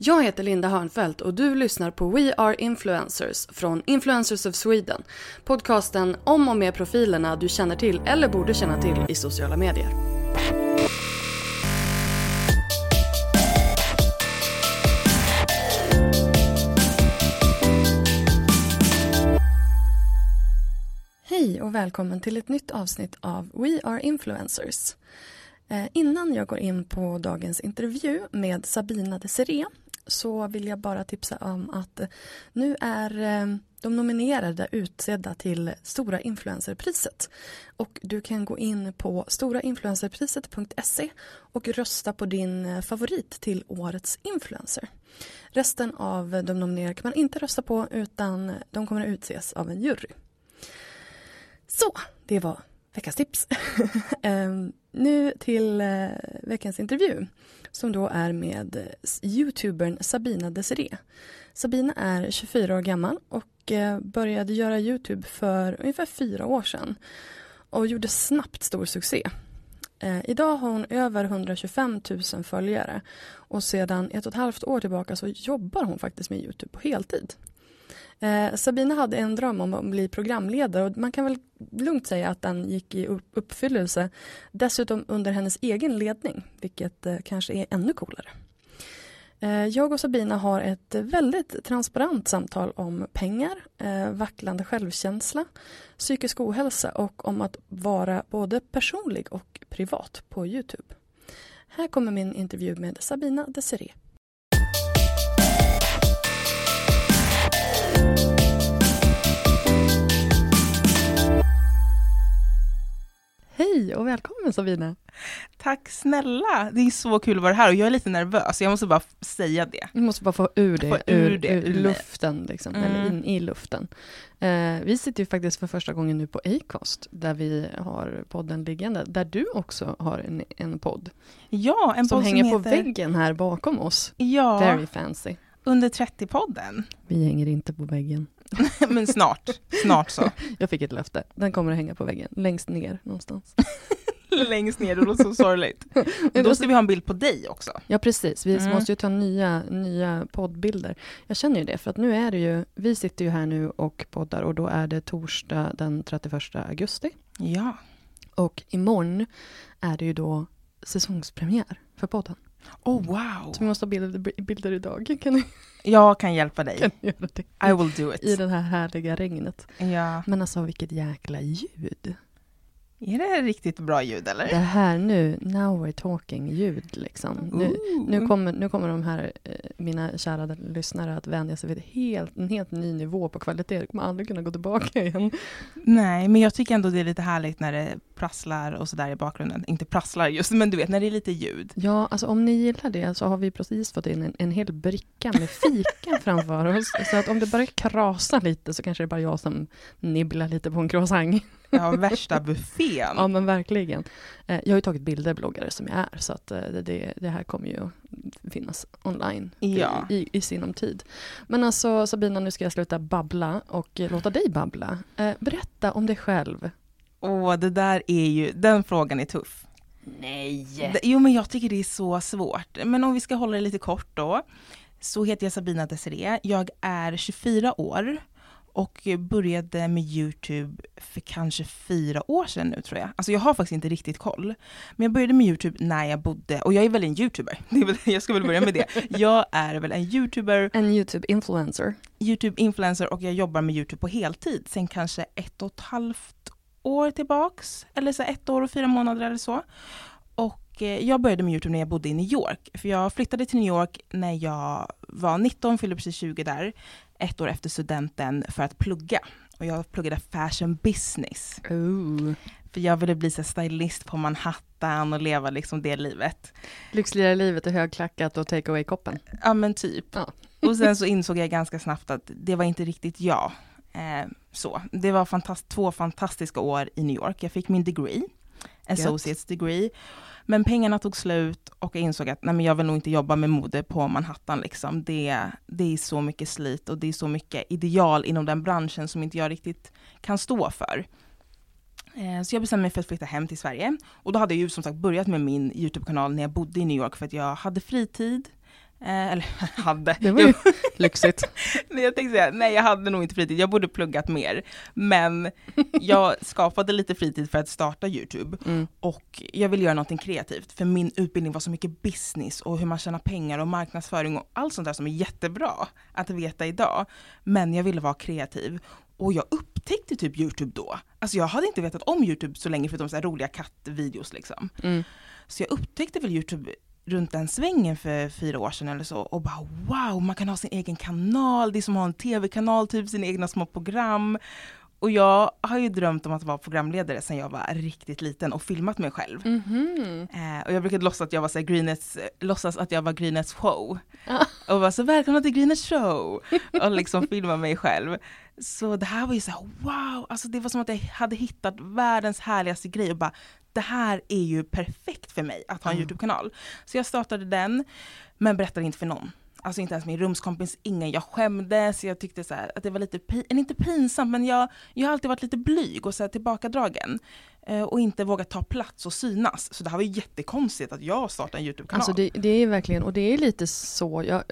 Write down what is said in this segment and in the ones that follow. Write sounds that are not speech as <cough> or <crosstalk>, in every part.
Jag heter Linda Hörnfeldt och du lyssnar på We Are Influencers från Influencers of Sweden. Podcasten om och med profilerna du känner till eller borde känna till i sociala medier. Hej och välkommen till ett nytt avsnitt av We Are Influencers. Eh, innan jag går in på dagens intervju med Sabina Desiree så vill jag bara tipsa om att nu är eh, de nominerade utsedda till Stora influencerpriset. Och du kan gå in på storainfluencerpriset.se och rösta på din eh, favorit till årets influencer. Resten av de nominerade kan man inte rösta på utan de kommer att utses av en jury. Så, det var veckans tips. <laughs> Ehm, nu till eh, veckans intervju som då är med eh, youtubern Sabina Desiree. Sabina är 24 år gammal och eh, började göra Youtube för ungefär fyra år sedan och gjorde snabbt stor succé. Eh, idag har hon över 125 000 följare och sedan ett och ett halvt år tillbaka så jobbar hon faktiskt med Youtube på heltid. Eh, Sabina hade en dröm om att bli programledare och man kan väl lugnt säga att den gick i uppfyllelse. Dessutom under hennes egen ledning, vilket eh, kanske är ännu coolare. Eh, jag och Sabina har ett väldigt transparent samtal om pengar, eh, vacklande självkänsla, psykisk ohälsa och om att vara både personlig och privat på Youtube. Här kommer min intervju med Sabina Desiree. Hej och välkommen Sabina! Tack snälla! Det är så kul att vara här och jag är lite nervös, jag måste bara säga det. Du måste bara få ur det, få ur, ur, det, ur luften, liksom, mm. eller in i luften. Eh, vi sitter ju faktiskt för första gången nu på Acast, där vi har podden liggande, där du också har en, en podd. Ja, en som podd hänger som på väggen här bakom oss. Ja, Very fancy. Under 30-podden. Vi hänger inte på väggen. <laughs> Men snart, snart så. <laughs> Jag fick ett löfte. Den kommer att hänga på väggen, längst ner någonstans. <laughs> längst ner, det låter så sorgligt. då ska vi ha en bild på dig också. Ja, precis. Vi mm. måste ju ta nya, nya poddbilder. Jag känner ju det, för att nu är det ju, vi sitter ju här nu och poddar och då är det torsdag den 31 augusti. Ja. Och imorgon är det ju då säsongspremiär för podden. Oh wow! Så vi måste ha bilder, bilder idag. Kan ni? Jag kan hjälpa dig. Kan göra det? I will do it. I det här härliga regnet. Ja. Men alltså vilket jäkla ljud. Är det riktigt bra ljud eller? Det här nu, now we're talking ljud liksom. Nu, nu, kommer, nu kommer de här, eh, mina kära lyssnare att vänja sig vid helt, en helt ny nivå på kvalitet. Det kommer aldrig kunna gå tillbaka <laughs> igen. Nej, men jag tycker ändå det är lite härligt när det prasslar och sådär i bakgrunden. Inte prasslar just, men du vet när det är lite ljud. Ja, alltså om ni gillar det så har vi precis fått in en, en hel bricka med fika <laughs> framför oss. Så att om det börjar krasa lite så kanske det är bara jag som nibblar lite på en croissant. Ja, värsta buffén. Ja men verkligen. Eh, Jag har ju tagit bilder bloggare som jag är så att eh, det- det, här kommer ju finnas online Ja. i, i, i sinom tid. Men alltså Sabina, nu ska jag sluta babbla och låta dig babbla. Eh, Berätta om dig själv. Åh, det där är ju, den frågan är tuff. Nej! Jo men jag tycker det är så svårt. Men om vi ska hålla det lite kort då. Så heter jag Sabina Desiree. Jag är 24 år och började med Youtube för kanske fyra år sedan nu tror jag. Alltså jag har faktiskt inte riktigt koll. Men jag började med Youtube när jag bodde, och jag är väl en Youtuber. <laughs> Väl, jag ska väl börja med det. Jag är väl en Youtuber, En YouTube-influencer. Youtube-influencer och jag jobbar med Youtube på heltid sen kanske ett och ett halvt år tillbaks. Eller så ett år och fyra månader eller så. Och eh, jag började med Youtube när jag bodde i New York. För jag flyttade till New York när jag var 19, fyllde precis 20 där. Ett år efter studenten för att plugga. Och jag pluggade fashion business. Ooh. För jag ville bli så stylist på Manhattan och leva liksom det livet. Lyxligare livet är högklackat och take away-koppen. Ja men typ. Ja. Och sen så <laughs> insåg jag ganska snabbt att det var inte riktigt jag. Eh, så. Det var fantast två fantastiska år i New York. Jag fick min degree, associates degree. Men pengarna tog slut och jag insåg att nej, men jag vill nog inte jobba med mode på Manhattan. Liksom. Det, det är så mycket slit och det är så mycket ideal inom den branschen som inte jag riktigt kan stå för. Eh, så jag bestämde mig för att flytta hem till Sverige. Och då hade jag ju som sagt börjat med min YouTube-kanal när jag bodde i New York för att jag hade fritid. Eh, eller <laughs> hade. Det var ju <laughs> lyxigt. <laughs> Nej, jag tänkte säga, nej jag hade nog inte fritid, jag borde pluggat mer. Men jag skapade lite fritid för att starta YouTube. Mm. Och jag ville göra någonting kreativt, för min utbildning var så mycket business och hur man tjänar pengar och marknadsföring och allt sånt där som är jättebra att veta idag. Men jag ville vara kreativ. Och jag upptäckte typ YouTube då. Alltså jag hade inte vetat om YouTube så länge förutom så här roliga kattvideos liksom. Mm. Så jag upptäckte väl Youtube runt den svängen för fyra år sedan eller så och bara wow, man kan ha sin egen kanal, det är som att ha en tv-kanal, typ sina egna små program. Och jag har ju drömt om att vara programledare sedan jag var riktigt liten och filmat mig själv. Mhm. Eh, och jag brukade låtsas att jag var så här, Greenets, låtsas att jag var Greenets show. Och var så välkomna till Greenets show! Och liksom filma mig själv. Så det här var ju så här, wow, alltså det var som att jag hade hittat världens härligaste grej och bara det här är ju perfekt för mig att ha en Mm. YouTube-kanal. Så jag startade den, men berättade inte för någon. Alltså inte ens min rumskompis, ingen. Jag skämdes, jag tyckte så här att det var lite, inte pinsamt, men jag, jag har alltid varit lite blyg och så här tillbakadragen. Eh, och inte vågat ta plats och synas. Så det här var ju jättekonstigt att jag startade en YouTube-kanal. Alltså det, det är verkligen, och det är lite så, jag,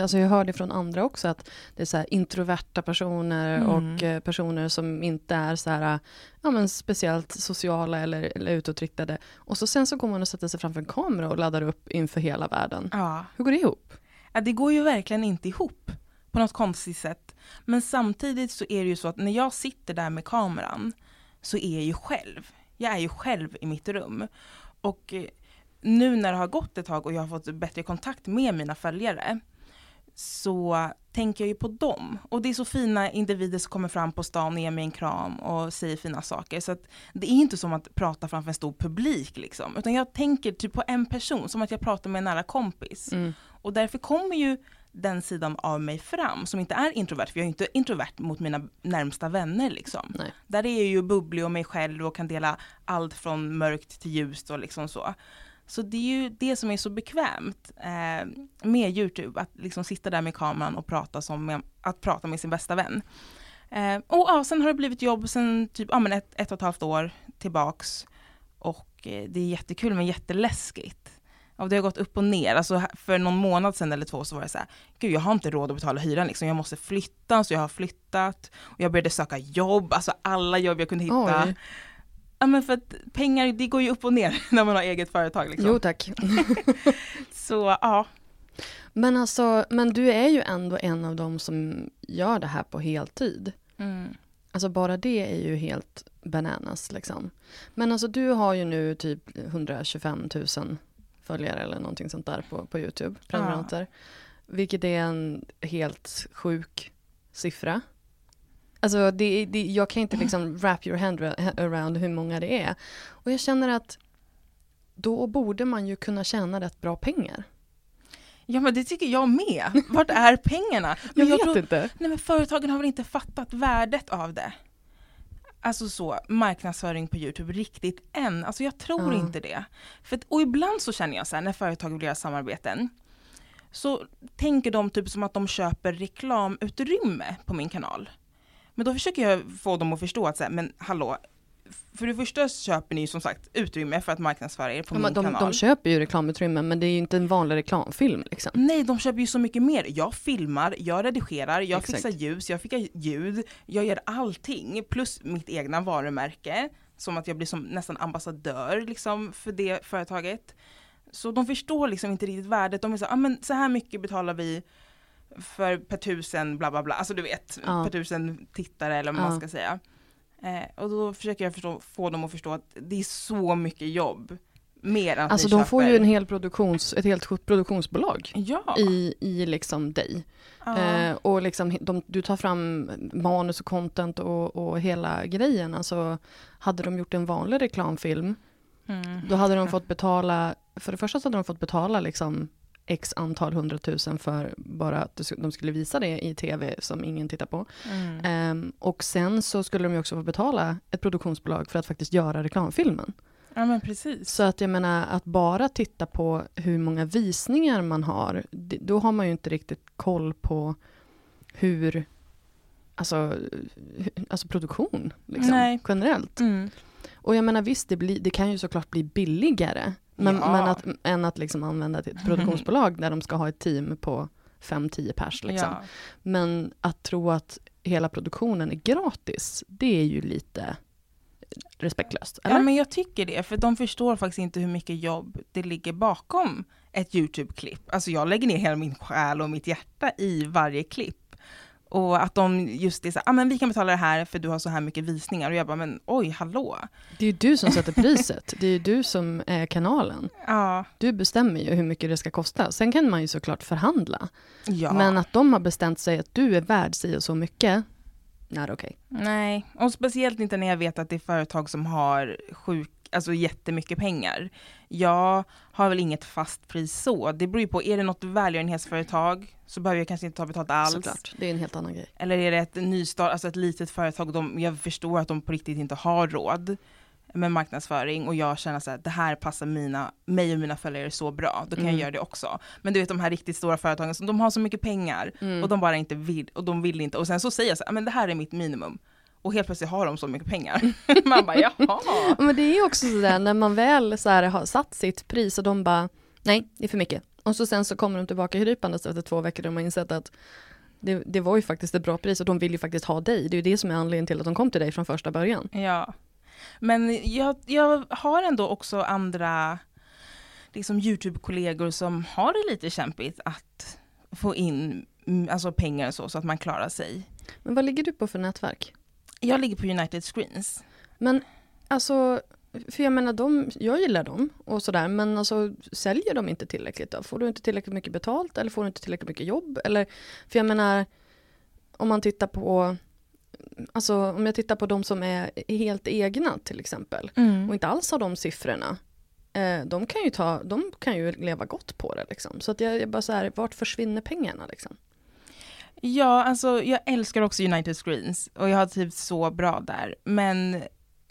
alltså jag hör det från andra också, att det är så introverta personer Mm. och eh, personer som inte är så här, ja men speciellt sociala eller, eller utåtriktade. Och så sen så går man och sätter sig framför en kamera och laddar upp inför hela världen. Ja. Hur går det ihop? Att det går ju verkligen inte ihop på något konstigt sätt. Men samtidigt så är det ju så att när jag sitter där med kameran så är jag ju själv. Jag är ju själv i mitt rum. Och eh, nu när det har gått ett tag och jag har fått bättre kontakt med mina följare så tänker jag ju på dem. Och det är så fina individer som kommer fram på stan och ger mig en kram och säger fina saker. Så det är inte som att prata framför en stor publik liksom. Utan jag tänker typ på en person, som att jag pratar med en nära kompis. Mm. Och därför kommer ju den sidan av mig fram som inte är introvert, för jag är inte introvert mot mina närmsta vänner liksom. Nej. Där är jag ju bubblig och mig själv och kan dela allt från mörkt till ljust och liksom så. Så det är ju det som är så bekvämt eh, med Youtube, att liksom sitta där med kameran och prata som med, att prata med sin bästa vän. Eh, och ja, sen har det blivit jobb sen typ ja, men ett, ett och ett halvt år tillbaks. Och eh, det är jättekul men jätteläskigt. Och det har gått upp och ner. Alltså för någon månad sedan eller två så var det så här, gud jag har inte råd att betala hyran liksom. Jag måste flytta, så jag har flyttat. Och jag började söka jobb, alltså alla jobb jag kunde hitta. Oj. Ja men för att pengar, det går ju upp och ner <laughs> när man har eget företag liksom. Jo tack. <laughs> Så ja, Men alltså, men du är ju ändå en av dem som gör det här på heltid. mm. Alltså bara det är ju helt bananas liksom. Men alltså du har ju nu typ 125 000 följare eller någonting sånt där på, på Youtube, prenumeranter. Vilket är en helt sjuk siffra. Alltså det, det, jag kan inte liksom wrap your hand around hur många det är. Och jag känner att då borde man ju kunna tjäna rätt bra pengar. Ja men det tycker jag med. Vart är pengarna? <laughs> Men jag, jag vet tror, inte. Nej men företagen har väl inte fattat värdet av det. Alltså så, marknadsföring på Youtube riktigt än. Alltså jag tror Ja. inte det. För, och ibland så känner jag så här när företag vill göra samarbeten. Så tänker de typ som att de köper reklamutrymme på min kanal. Men då försöker jag få dem att förstå att så här, men hallå. För det första köper ni som sagt utrymme för att marknadsföra er på Ja, min de, kanal. de köper ju reklamutrymme men det är ju inte en vanlig reklamfilm liksom. Nej, de köper ju så mycket mer. Jag filmar, jag redigerar, jag Exakt. fixar ljus, jag fixar ljud, jag gör allting. Plus mitt egna varumärke. Som att jag blir som nästan ambassadör liksom för det företaget. Så de förstår liksom inte riktigt värdet. De är så, ah, men så här mycket betalar vi för per tusen bla bla bla. Alltså du vet, Ja. per tusen tittare eller vad man ska säga. Eh, och då försöker jag förstå, få dem att förstå att det är så mycket jobb. Mer än att Alltså de får ju köper- en hel produktions, ett helt produktionsbolag Ja. i, i liksom dig. ja. Eh, och liksom de, du tar fram manus och content och, och hela grejen. Alltså hade de gjort en vanlig reklamfilm Mm. då hade de fått betala, för det första så hade de fått betala liksom x antal hundratusen för bara att de skulle visa det i tv som ingen tittar på. Mm. Ehm, och sen så skulle de ju också få betala ett produktionsbolag för att faktiskt göra reklamfilmen. Ja men precis. Så att jag menar att bara titta på hur många visningar man har, då har man ju inte riktigt koll på hur, alltså, alltså produktion liksom, Nej. generellt. Mm. Och jag menar visst, det, blir, det kan ju såklart bli billigare, men, Ja. men att, än att liksom använda ett produktionsbolag där de ska ha ett team på 5-10 pers. Liksom. Ja. Men att tro att hela produktionen är gratis, det är ju lite respektlöst. Eller? ja men jag tycker det, för de förstår faktiskt inte hur mycket jobb det ligger bakom ett YouTube-klipp. Alltså jag lägger ner hela min själ och mitt hjärta i varje klipp. Och att de just är så ah, men vi kan betala det här för du har så här mycket visningar. Och jag bara, men oj, hallå. Det är ju du som sätter priset. Det är ju du som är kanalen. Ja, Du bestämmer ju hur mycket det ska kosta. Sen kan man ju såklart förhandla. ja. Men att de har bestämt sig att du är värd si och så mycket, not okej. Nej, och speciellt inte när jag vet att det är företag som har sjuk, alltså jättemycket pengar. Jag har väl inget fast pris så. Det beror ju på, är det något välgörenhetsföretag så behöver jag kanske inte ta betalt alls. Såklart, det är en helt annan grej. Eller är det ett nystart, alltså ett litet företag, de, jag förstår att de på riktigt inte har råd med marknadsföring och jag känner så här, det här passar mina, mig och mina följare så bra, då kan Mm. jag göra det också. Men du vet de här riktigt stora företagen, som de har så mycket pengar Mm. och de bara inte vill, och de vill inte, och sen så säger jag så här, men det här är mitt minimum. Och helt plötsligt har de så mycket pengar. <laughs> Man bara jaha. Ja, Men det är ju också sådär när man väl så här har satt sitt pris och de bara, nej, det är för mycket. Och så sen så kommer de tillbaka hyripandes efter två veckor och de har insett att det, det var ju faktiskt ett bra pris och de vill ju faktiskt ha dig. Det är ju det som är anledningen till att de kom till dig från första början. Ja. Men jag, jag har ändå också andra liksom YouTube-kollegor som har det lite kämpigt att få in mm, alltså pengar och så, så att man klarar sig. Men vad ligger du på för nätverk? Jag ligger på United Screens. Men alltså, för jag menar de, jag gillar dem och sådär, men alltså säljer de inte tillräckligt då? Får du inte tillräckligt mycket betalt eller får du inte tillräckligt mycket jobb? Eller, för jag menar, om man tittar på, alltså om jag tittar på de som är helt egna till exempel och inte alls har de siffrorna, eh, de kan ju ta, de kan ju leva gott på det liksom. Så att jag, jag bara så här, vart försvinner pengarna liksom? Ja, alltså jag älskar också United Screens och jag har trivts så bra där. Men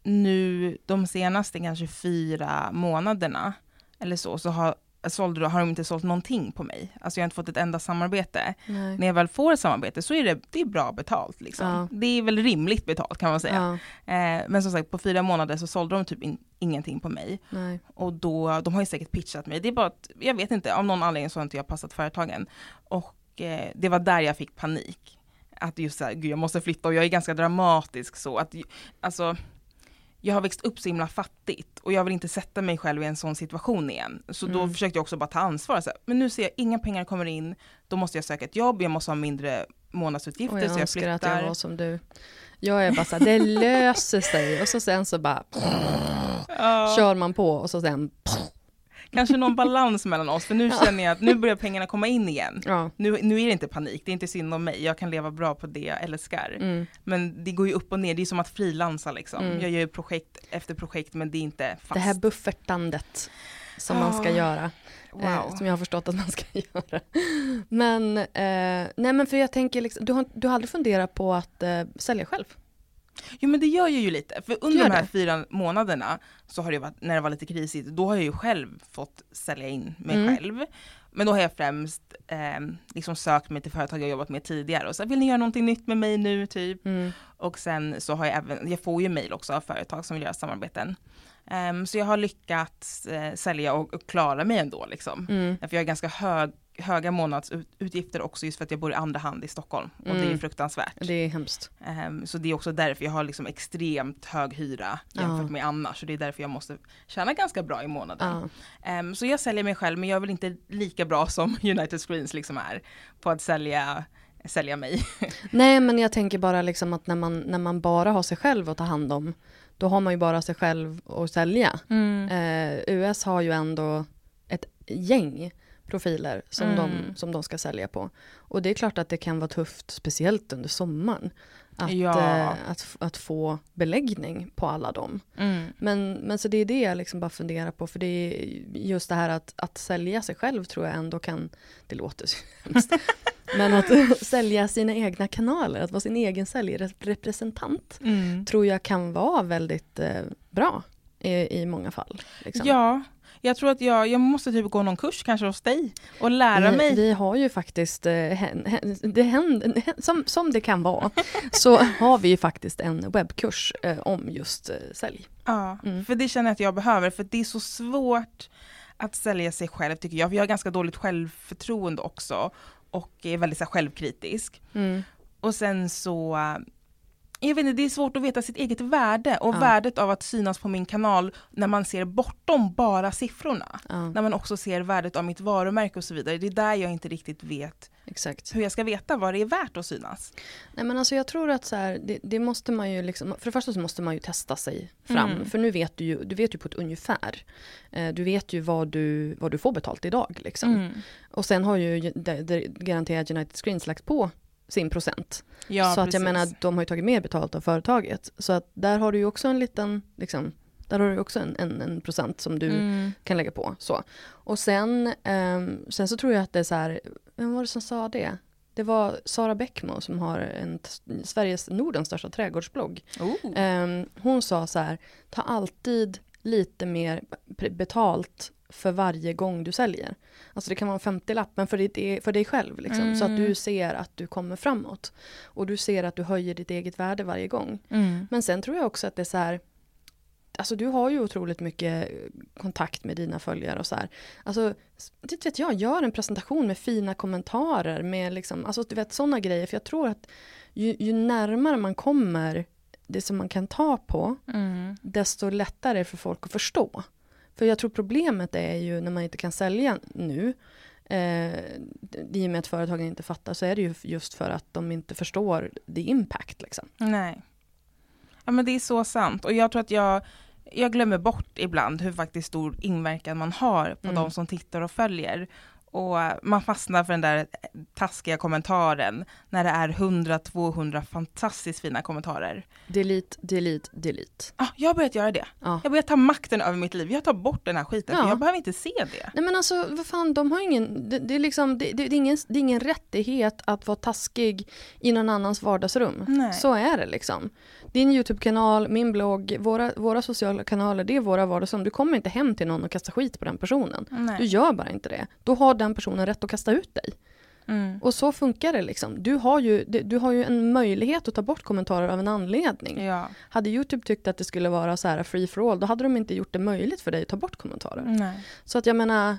nu de senaste kanske fyra månaderna eller så, så har, sålde, har de inte sålt någonting på mig. Alltså jag har inte fått ett enda samarbete. Nej. När jag väl får ett samarbete så är det, det är bra betalt. Liksom. Ja. Det är väl rimligt betalt kan man säga. Ja, Eh, men som sagt, på fyra månader så sålde de typ in, ingenting på mig. nej. Och då, de har ju säkert pitchat mig. Det är bara att, jag vet inte, av någon anledning så har inte jag passat företagen. Och eh, det var där jag fick panik. Att just såhär, gud jag måste flytta och jag är ganska dramatisk så att, alltså jag har växt upp så himla fattigt och jag vill inte sätta mig själv i en sån situation igen. Så då Mm. försökte jag också bara ta ansvar. Så här, men nu ser jag inga pengar kommer in, då måste jag söka ett jobb, jag måste ha mindre månadsutgifter Och jag så jag önskar flyttar. att jag var som du. Jag är bara så här, det löser sig och så sen så bara Ja. kör man på och så sen kanske någon balans mellan oss för nu känner jag att nu börjar pengarna komma in igen. Ja. Nu, nu är det inte panik, det är inte synd om mig, jag kan leva bra på det jag älskar. Mm. Men det går ju upp och ner, det är som att frilansa liksom. Mm. Jag gör ju projekt efter projekt men det är inte fast. Det här buffertandet som man ska Ah, göra. wow. Eh, som jag har förstått att man ska <laughs> göra. Men, eh, nej men för jag tänker, liksom, du, har, du har aldrig funderat på att eh, sälja själv? Jo men det gör jag ju lite, för under de här det? fyra månaderna så har det varit, när det var lite krisigt, då har jag ju själv fått sälja in mig Mm. själv. Men då har jag främst eh, liksom sökt mig till företag jag jobbat med tidigare och så vill ni göra någonting nytt med mig nu typ? Mm. Och sen så har jag även, jag får ju mail också av företag som vill göra samarbeten. Ehm, så jag har lyckats eh, sälja och, och klara mig ändå liksom. Mm. För jag har ganska hög, höga månadsutgifter också just för att jag bor i andra hand i Stockholm. Och det är Mm. fruktansvärt. Det är hemskt. Ehm, så det är också därför jag har liksom extremt hög hyra jämfört Ja. med annars. Så det är därför jag måste tjäna ganska bra i månaden. Ja. Ehm, så jag säljer mig själv men jag är väl inte lika bra <laughs> som United Screens liksom är på att sälja, sälja mig. <laughs> Nej men jag tänker bara liksom att när man, när man bara har sig själv att ta hand om, då har man ju bara sig själv att sälja. Eh, US har ju ändå ett gäng profiler som, Mm. de, som de ska sälja på. Och det är klart att det kan vara tufft, speciellt under sommaren, att, Ja. eh, att, att få beläggning på alla dem. Mm. Men, men så det är det jag liksom bara funderar på, för det är just det här att, att sälja sig själv tror jag ändå kan, det låter så <laughs> hemskt, men att <laughs> sälja sina egna kanaler, att vara sin egen säljrepresentant, Mm. tror jag kan vara väldigt eh, bra i, i många fall. Liksom. Ja, jag tror att jag, jag måste typ gå någon kurs kanske hos dig och lära vi, mig. vi har ju faktiskt, eh, det händer, som, som det kan vara, <laughs> så har vi ju faktiskt en webbkurs eh, om just eh, sälj. Ja, Mm. för det känner jag att jag behöver för det är så svårt att sälja sig själv tycker jag. För jag har ganska dåligt självförtroende också och är väldigt så här, självkritisk. Mm. Och sen så, jag vet inte, det är svårt att veta sitt eget värde och Ja. värdet av att synas på min kanal när man ser bortom bara siffrorna. Ja, När man också ser värdet av mitt varumärke och så vidare. Det är där jag inte riktigt vet exakt. hur jag ska veta vad det är värt att synas. Nej men alltså jag tror att så här, det, det måste man ju liksom, för det första så måste man ju testa sig fram. Mm. För nu vet du ju, du vet ju på ett ungefär. Eh, du vet ju vad du, vad du får betalt idag liksom. Mm. Och sen har ju det, det, garanterat United Screens lagt på sin procent. Ja, så att precis. jag menar, de har ju tagit mer betalt av företaget. Så att där har du ju också en liten, liksom, där har du också en, en, en procent som du Mm. kan lägga på. Så. Och sen, ehm, sen så tror jag att det är så här, vem var det som sa det? Det var Sara Bäckmo som har en, Sveriges Nordens största trädgårdsblogg. Oh. Ehm, hon sa så här, ta alltid lite mer betalt för varje gång du säljer. Alltså det kan vara en 50-lapp, men för, ditt, för dig själv. Liksom, Så att Mm. du ser att du kommer framåt. Och du ser att du höjer ditt eget värde varje gång. Mm. Men sen tror jag också att det är så här, alltså du har ju otroligt mycket kontakt med dina följare och så här. Alltså, det vet jag, gör en presentation med fina kommentarer med liksom, alltså du vet sådana grejer. För jag tror att ju, ju närmare man kommer det som man kan ta på, Mm. desto lättare är det för folk att förstå. För jag tror problemet är ju när man inte kan sälja nu, eh, i och med att företagen inte fattar, så är det ju just för att de inte förstår the impact. Liksom. Nej. Ja men det är så sant och jag tror att jag, jag glömmer bort ibland hur faktiskt stor inverkan man har på Mm. de som tittar och följer. Och man fastnar för den där taskiga kommentaren när det är 100-200 fantastiskt fina kommentarer. Delete, delete, delete. Ah, jag har börjat göra det. Ja. Jag börjar ta makten över mitt liv. Jag tar bort den här skiten Ja. för jag behöver inte se det. Nej men alltså vad fan, de har ingen, det, det, är liksom, det, det, är ingen, det är ingen rättighet att vara taskig i någon annans vardagsrum. Nej. Så är det liksom. Din YouTube-kanal, min blogg, våra, våra sociala kanaler, det är våra vardagsrum. Du kommer inte hem till någon och kastar skit på den personen. Du Nej. gör bara inte det. Då har den personen rätt att kasta ut dig. Mm. Och så funkar det liksom. Du har ju, du har ju en möjlighet att ta bort kommentarer av en anledning. Ja. Hade YouTube tyckt att det skulle vara så här free for all, då hade de inte gjort det möjligt för dig att ta bort kommentarer. Nej. Så att jag menar,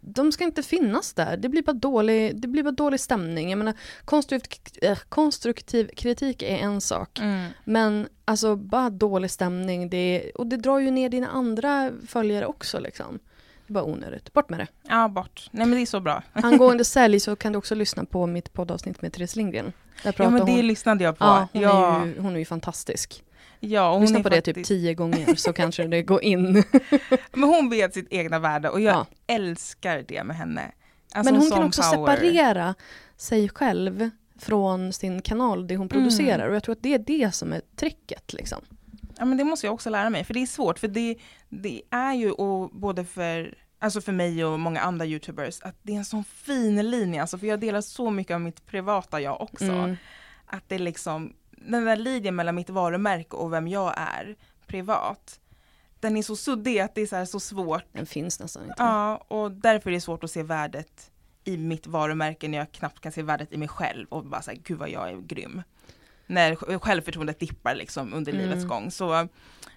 de ska inte finnas där. Det blir bara dålig, det blir bara dålig stämning. Jag menar, konstruktiv, äh, konstruktiv kritik är en sak. Mm. Men alltså bara dålig stämning, det och det drar ju ner dina andra följare också liksom. Bara onödigt. Bort med det. Ja, bort. Nej men det är så bra. <laughs> Angående sälj så kan du också lyssna på mitt poddavsnitt med Therese Lindgren. Där Ja men det hon, lyssnade jag på. ja, hon, ja. Är ju, hon är ju fantastisk. Ja, Lyssna på det faktiskt, typ tio gånger så <laughs> kanske det går in. <laughs> Men hon vet sitt egna värde och jag Ja. älskar det med henne. Alltså Men hon kan också power. separera sig själv från sin kanal, det hon producerar. Mm. Och jag tror att det är det som är tricket. Liksom. Ja men det måste jag också lära mig, för det är svårt, för det, det är ju och både för Alltså för mig och många andra youtubers, att det är en sån fin linje, alltså för jag delar så mycket av mitt privata jag också. Mm. Att det är liksom, den där linjen mellan mitt varumärke och vem jag är privat, den är så suddig att det är så, så svårt. Den finns nästan inte. Ja, och därför är det svårt att se värdet i mitt varumärke när jag knappt kan se värdet i mig själv och bara säga gud vad jag är grym. När sj- självförtroendet dippar liksom under Mm. livets gång. Så,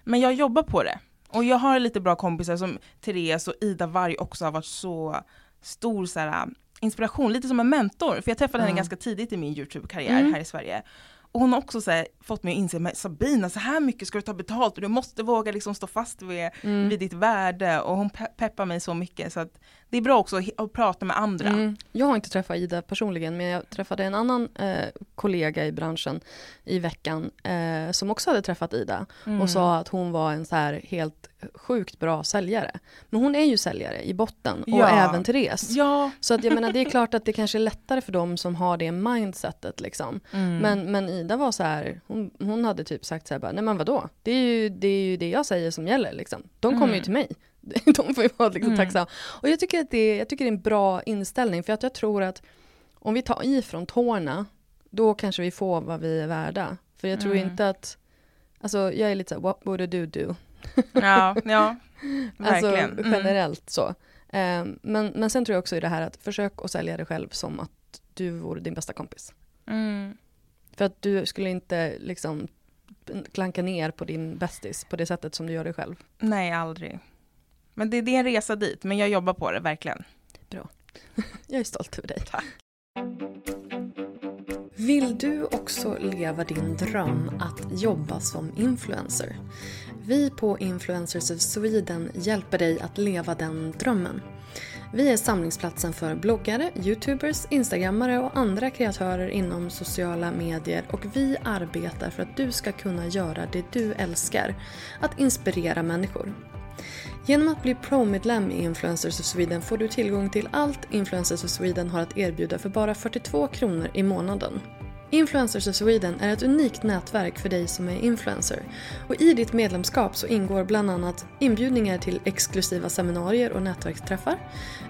men jag jobbar på det. Och jag har lite bra kompisar som Therese och Ida Varg också har varit så stor så här, inspiration, lite som en mentor. För jag träffade henne Ja. ganska tidigt i min YouTube-karriär Mm. här i Sverige. Och hon har också så här, fått mig att inse, men Sabina så här mycket ska du ta betalt och du måste våga liksom stå fast vid, Mm. vid ditt värde. Och hon pe- peppar mig så mycket så att det är bra också att prata med andra. Mm. Jag har inte träffat Ida personligen men jag träffade en annan eh, kollega i branschen i veckan eh, som också hade träffat Ida Mm. och sa att hon var en så här helt sjukt bra säljare. Men hon är ju säljare i botten och Ja. även Therese. Ja. Så att jag menar det är klart att det kanske är lättare för dem som har det mindsetet liksom. Mm. Men, men Ida var så här, hon, hon hade typ sagt så här bara, nej men vadå? Det är ju det, är ju det jag säger som gäller liksom. De kommer ju Mm. till mig. <laughs> De får ju vara liksom Mm. tacksamma. Och jag tycker att det, jag tycker det är en bra inställning för att jag tror att om vi tar i från tårna, då kanske vi får vad vi är värda. För jag tror Mm. inte att, alltså jag är lite så här, what would do do? Ja, ja. Alltså Verkligen. Mm. generellt så. Eh, men, men sen tror jag också i det här att försök att sälja dig själv som att du vore din bästa kompis. Mm. För att du skulle inte liksom klanka ner på din bästis på det sättet som du gör dig själv. Nej, aldrig. Men det, det är en resa dit, men jag jobbar på det verkligen. <laughs> Jag är stolt över dig. Tack. Vill du också leva din dröm att jobba som influencer? Vi på Influencers of Sweden hjälper dig att leva den drömmen. Vi är samlingsplatsen för bloggare, youtubers, instagrammare och andra kreatörer inom sociala medier och vi arbetar för att du ska kunna göra det du älskar, att inspirera människor. Genom att bli Pro-medlem i Influencers of Sweden får du tillgång till allt Influencers of Sweden har att erbjuda för bara 42 kronor i månaden. Influencers of Sweden är ett unikt nätverk för dig som är influencer. Och i ditt medlemskap så ingår bland annat inbjudningar till exklusiva seminarier och nätverksträffar,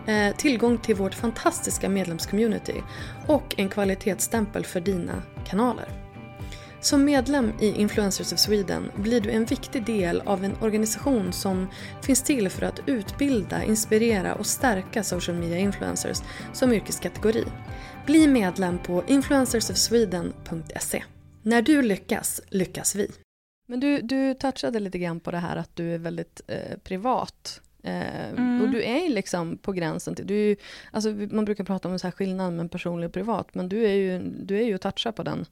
eh, tillgång till vårt fantastiska medlemscommunity och en kvalitetsstämpel för dina kanaler. Som medlem i Influencers of Sweden blir du en viktig del av en organisation som finns till för att utbilda, inspirera och stärka social media influencers som yrkeskategori. Bli medlem på influencersofsweden.se. När du lyckas, lyckas vi. Men du, du touchade lite grann på det här att du är väldigt eh, privat. Eh, Mm. Och du är ju liksom på gränsen till, du är alltså man brukar prata om en så här skillnad mellan personlig och privat, men du är ju, du är ju att toucha på den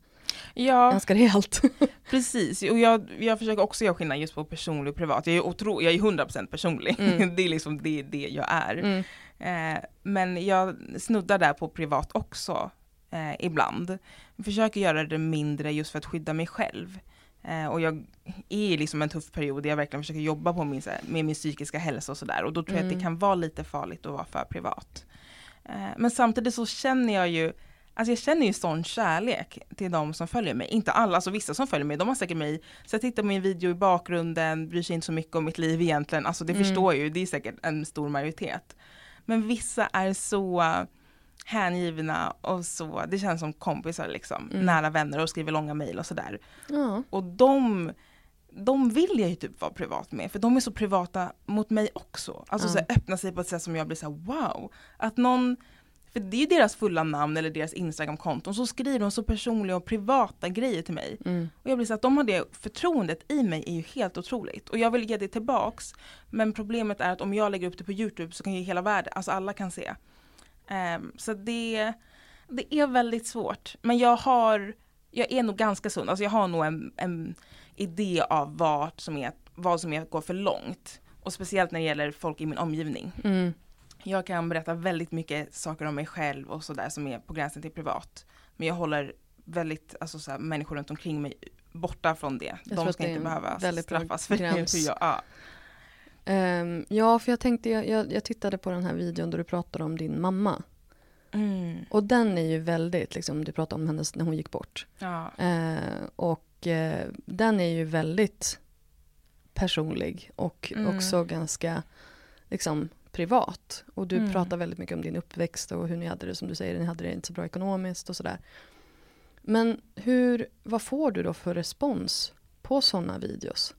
Ja, ganska rejält. <laughs> precis. Och jag, jag försöker också göra skillnad just på personlig och privat. Jag är, otro, jag är 100% personlig. Mm. <laughs> det är liksom det, det jag är. Mm. Eh, men jag snuddar där på privat också eh, ibland. Jag försöker göra det mindre just för att skydda mig själv. Eh, och jag är i liksom en tuff period där jag verkligen försöker jobba på min, här, med min psykiska hälsa och sådär. Och då tror jag att Mm. det kan vara lite farligt att vara för privat. Eh, men samtidigt så känner jag ju Alltså jag känner ju sån kärlek till de som följer mig. Inte alla, alltså vissa som följer mig, de har säkert mig, så jag tittar på min video i bakgrunden, bryr sig inte så mycket om mitt liv egentligen. Alltså det Mm. förstår ju, det är säkert en stor majoritet. Men vissa är så hängivna och så, det känns som kompisar liksom, Mm. nära vänner och skriver långa mejl och sådär. Ja. Och de, de vill jag ju typ vara privat med, för de är så privata mot mig också. Alltså Ja. så öppna sig på ett sätt som jag blir så här: wow. Att någon, för det är deras fulla namn eller deras Instagram-konton, så skriver de så personliga och privata grejer till mig. Mm. Och jag blir så att de har det förtroendet i mig är ju helt otroligt. Och jag vill ge det tillbaks. Men problemet är att om jag lägger upp det på Youtube så kan ju hela världen, alltså alla kan se. Ehm, så det, det är väldigt svårt. Men jag har, jag är nog ganska sund, alltså jag har nog en, en idé av vad som, är, vad som är, går för långt. Och speciellt när det gäller folk i min omgivning. Mm. Jag kan berätta väldigt mycket saker om mig själv och sådär som är på gränsen till privat. Men jag håller väldigt, alltså så här, människor runt omkring mig borta från det. Jag De ska det inte behöva straffas för gräns. hur jag, ja. Ehm, ja, för jag tänkte, jag, jag, jag tittade på den här videon där du pratade om din mamma. Mm. Och den är ju väldigt, liksom, du pratade om hennes när hon gick bort. ja. Eh, och eh, den är ju väldigt personlig och Mm. också ganska liksom privat. Och du Mm. pratar väldigt mycket om din uppväxt och hur ni hade det som du säger, ni hade det inte så bra ekonomiskt och sådär. Men hur, vad får du då för respons på sådana videos?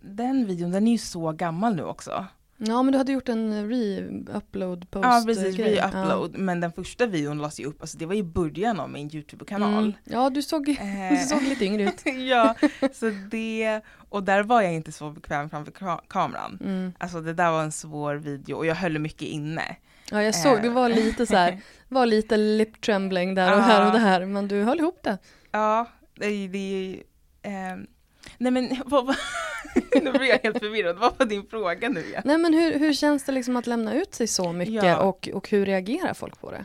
Den videon, den är ju så gammal nu också. Ja men du hade gjort en re-upload post Ja precis, re-upload. Men den första videon lades ju upp, alltså det var i början av min YouTube-kanal. Mm. Ja du såg, Eh, <laughs> du såg lite yngre ut. <laughs> ja, så det, och där var jag inte så bekväm framför ka- kameran. Mm. Alltså det där var en svår video och jag höll mycket inne. Ja jag såg, det var lite så här, <laughs> var lite lip trembling där och här och Ja. där men du höll ihop det. Ja, det, det ehm, nej men vad, <laughs> nu blir jag helt förvirrad, vad var din fråga nu igen? Nej men hur, hur känns det liksom att lämna ut sig så mycket Ja. och, och hur reagerar folk på det?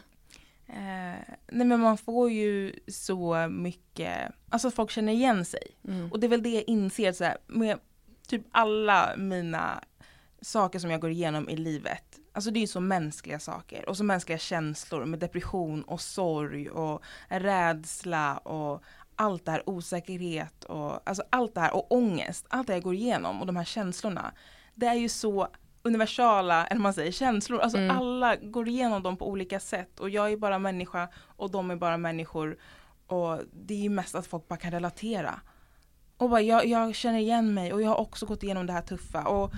Eh, nej men man får ju så mycket, alltså folk känner igen sig. Mm. Och det är väl det jag inser så här, med typ alla mina saker som jag går igenom i livet. Alltså det är ju så mänskliga saker och så mänskliga känslor med depression och sorg och rädsla och allt det här osäkerhet och alltså allt det här och ångest. Allt det jag går igenom och de här känslorna. Det är ju så universala, eller man säger känslor. Alltså Mm. alla går igenom dem på olika sätt och jag är bara människa och de är bara människor. Och det är ju mest att folk bara kan relatera. Och bara, jag, jag känner igen mig och jag har också gått igenom det här tuffa. Och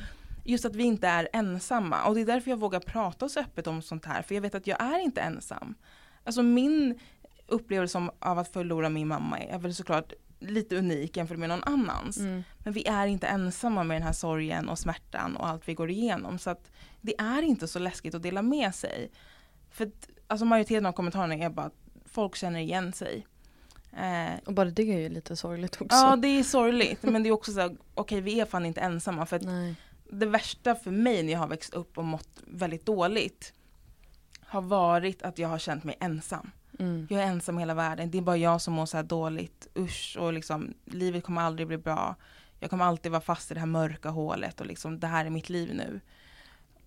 just att vi inte är ensamma. Och det är därför jag vågar prata så öppet om sånt här. För jag vet att jag är inte ensam. Alltså min upplevelse om, av att förlora min mamma är väl såklart lite unik jämfört med någon annans. Mm. Men vi är inte ensamma med den här sorgen och smärtan och allt vi går igenom. Så att det är inte så läskigt att dela med sig. För att, alltså majoriteten av kommentarerna är bara att folk känner igen sig. Eh, Och bara det är ju lite sorgligt också. ja det är sorgligt men det är också så okej vi är fan inte ensamma. För det värsta för mig när jag har växt upp och mått väldigt dåligt har varit att jag har känt mig ensam. Mm. Jag är ensam i hela världen, det är bara jag som mår så här dåligt. Usch, och liksom, livet kommer aldrig bli bra. Jag kommer alltid vara fast i det här mörka hålet och liksom, det här är mitt liv nu.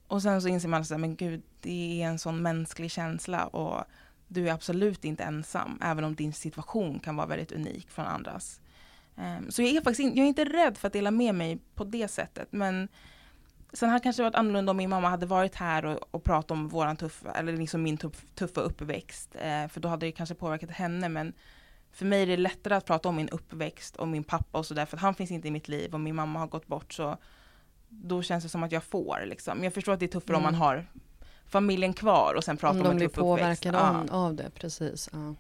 Och sen så inser man att men gud, det är en sån mänsklig känsla och du är absolut inte ensam, även om din situation kan vara väldigt unik från andras. Um, så jag är faktiskt in, jag är inte rädd för att dela med mig på det sättet, men Sen hade det kanske varit annorlunda om min mamma hade varit här och, och pratat om våran tuffa, eller liksom min tuff, tuffa uppväxt. Eh, för då hade det kanske påverkat henne. Men för mig är det lättare att prata om min uppväxt och min pappa och sådär. För att han finns inte i mitt liv och min mamma har gått bort. Så då känns det som att jag får liksom. Jag förstår att det är tuffare om Mm. man har familjen kvar och sen pratar Om om, de en blir tuff uppväxt. påverkade Ja. av det, precis. Ja.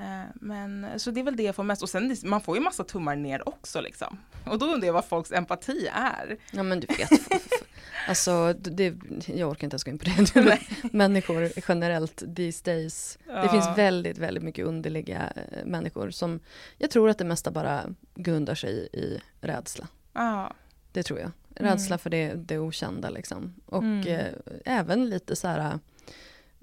Eh, Men så det är väl det jag får mest. Och sen det- man får ju massa tummar ner också liksom. Och då undrar jag vad folks empati är. ja men du vet, alltså det, jag orkar inte ens gå in på det. <laughs> Nej. människor generellt these days. Det Ja. finns väldigt, väldigt mycket underliga eh, människor som jag tror att det mesta bara grundar sig i, i rädsla. Ja. Det tror jag. Rädsla Mm. för det, det okända liksom. Och Mm. eh, även lite så här,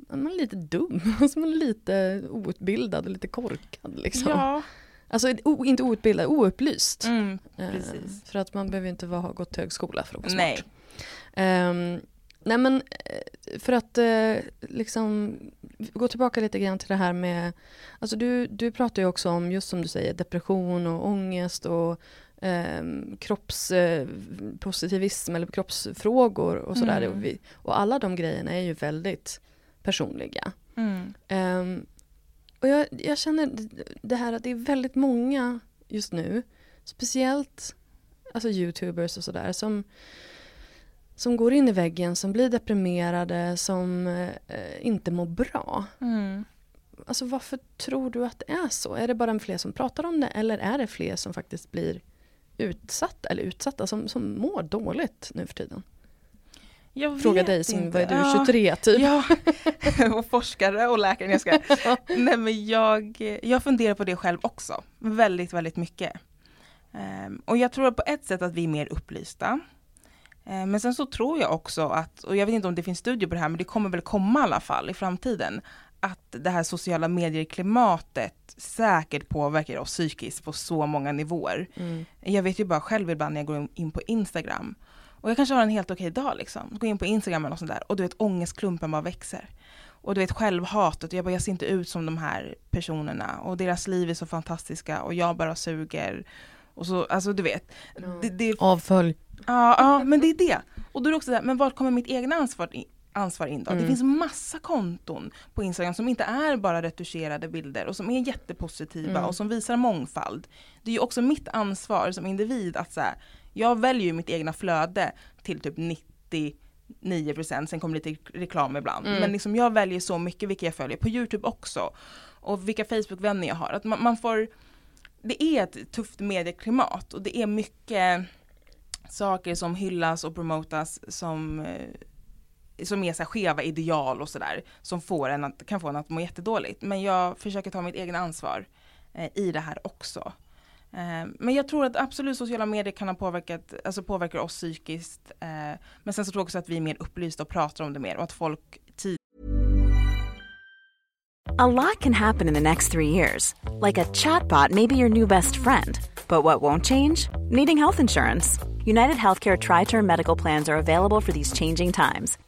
man är lite dum, <laughs> alltså man är lite outbildad och lite korkad liksom. Ja. Alltså inte outbildad, oupplyst. Mm, Eh, precis. för att man behöver inte ha gått till högskola för att vara smart. Nej. Ehm, nej men eh, för att eh, liksom gå tillbaka lite grann till det här med, alltså du, du pratar ju också om just som du säger depression och ångest och um, kroppspositivism eller kroppsfrågor och sådär. Mm. Och, vi, och alla de grejerna är ju väldigt personliga. Mm. Ehm, och jag, jag känner det här att det är väldigt många just nu, speciellt alltså youtubers och sådär, som, som går in i väggen, som blir deprimerade, som eh, inte mår bra. Mm. Alltså varför tror du att det är så? Är det bara fler som pratar om det eller är det fler som faktiskt blir utsatta, eller utsatta, som, som mår dåligt nu för tiden? Jag Fråga dig som, inte. vad är du, Ja. 23 typ? Ja, <laughs> och forskare och läkare. Jag ska. <laughs> Nej men jag, jag funderar på det själv också. Väldigt, väldigt mycket. Ehm, och jag tror på ett sätt att vi är mer upplysta. Ehm, men sen så tror jag också att, och jag vet inte om det finns studier på det här, men det kommer väl komma i alla fall i framtiden, att det här sociala medier-klimatet säkert påverkar oss psykiskt på så många nivåer. Mm. Jag vet ju bara själv ibland när jag går in på Instagram och jag kanske har en helt okej dag liksom. Går in på Instagram och sånt där och du vet ångestklumpen bara växer. Och du vet självhatet, och jag bara jag ser inte ut som de här personerna och deras liv är så fantastiska och jag bara suger. Och så, alltså du vet. Mm. Det, det, Avfölj. ja, ja, men det är det. Och då är det också där, men vart kommer mitt egna ansvar in? ansvar in då. Mm. Det finns massa konton på Instagram som inte är bara retuscherade bilder och som är jättepositiva Mm. och som visar mångfald. Det är ju också mitt ansvar som individ att så här, jag väljer ju mitt egna flöde till typ 99% sen kommer lite reklam ibland. Mm. Men liksom jag väljer så mycket vilka jag följer, på Youtube också. Och vilka Facebook-vänner jag har. Att man, man får, det är ett tufft medieklimat och det är mycket saker som hyllas och promotas som eh, som är så skeva ideal och sådär som får en att, kan få en att må jättedåligt. Men jag försöker ta mitt egna ansvar eh, i det här också. Eh, men jag tror att absolut sociala medier kan ha påverkat, alltså påverkar oss psykiskt. Eh, men sen så tror jag också att vi är mer upplysta och pratar om det mer och att folk tid A lot can happen in the next three years. Like a chatbot may be your new best friend. But what won't change? Needing health insurance. United Healthcare Tri Term Medical Plans are available for these changing times.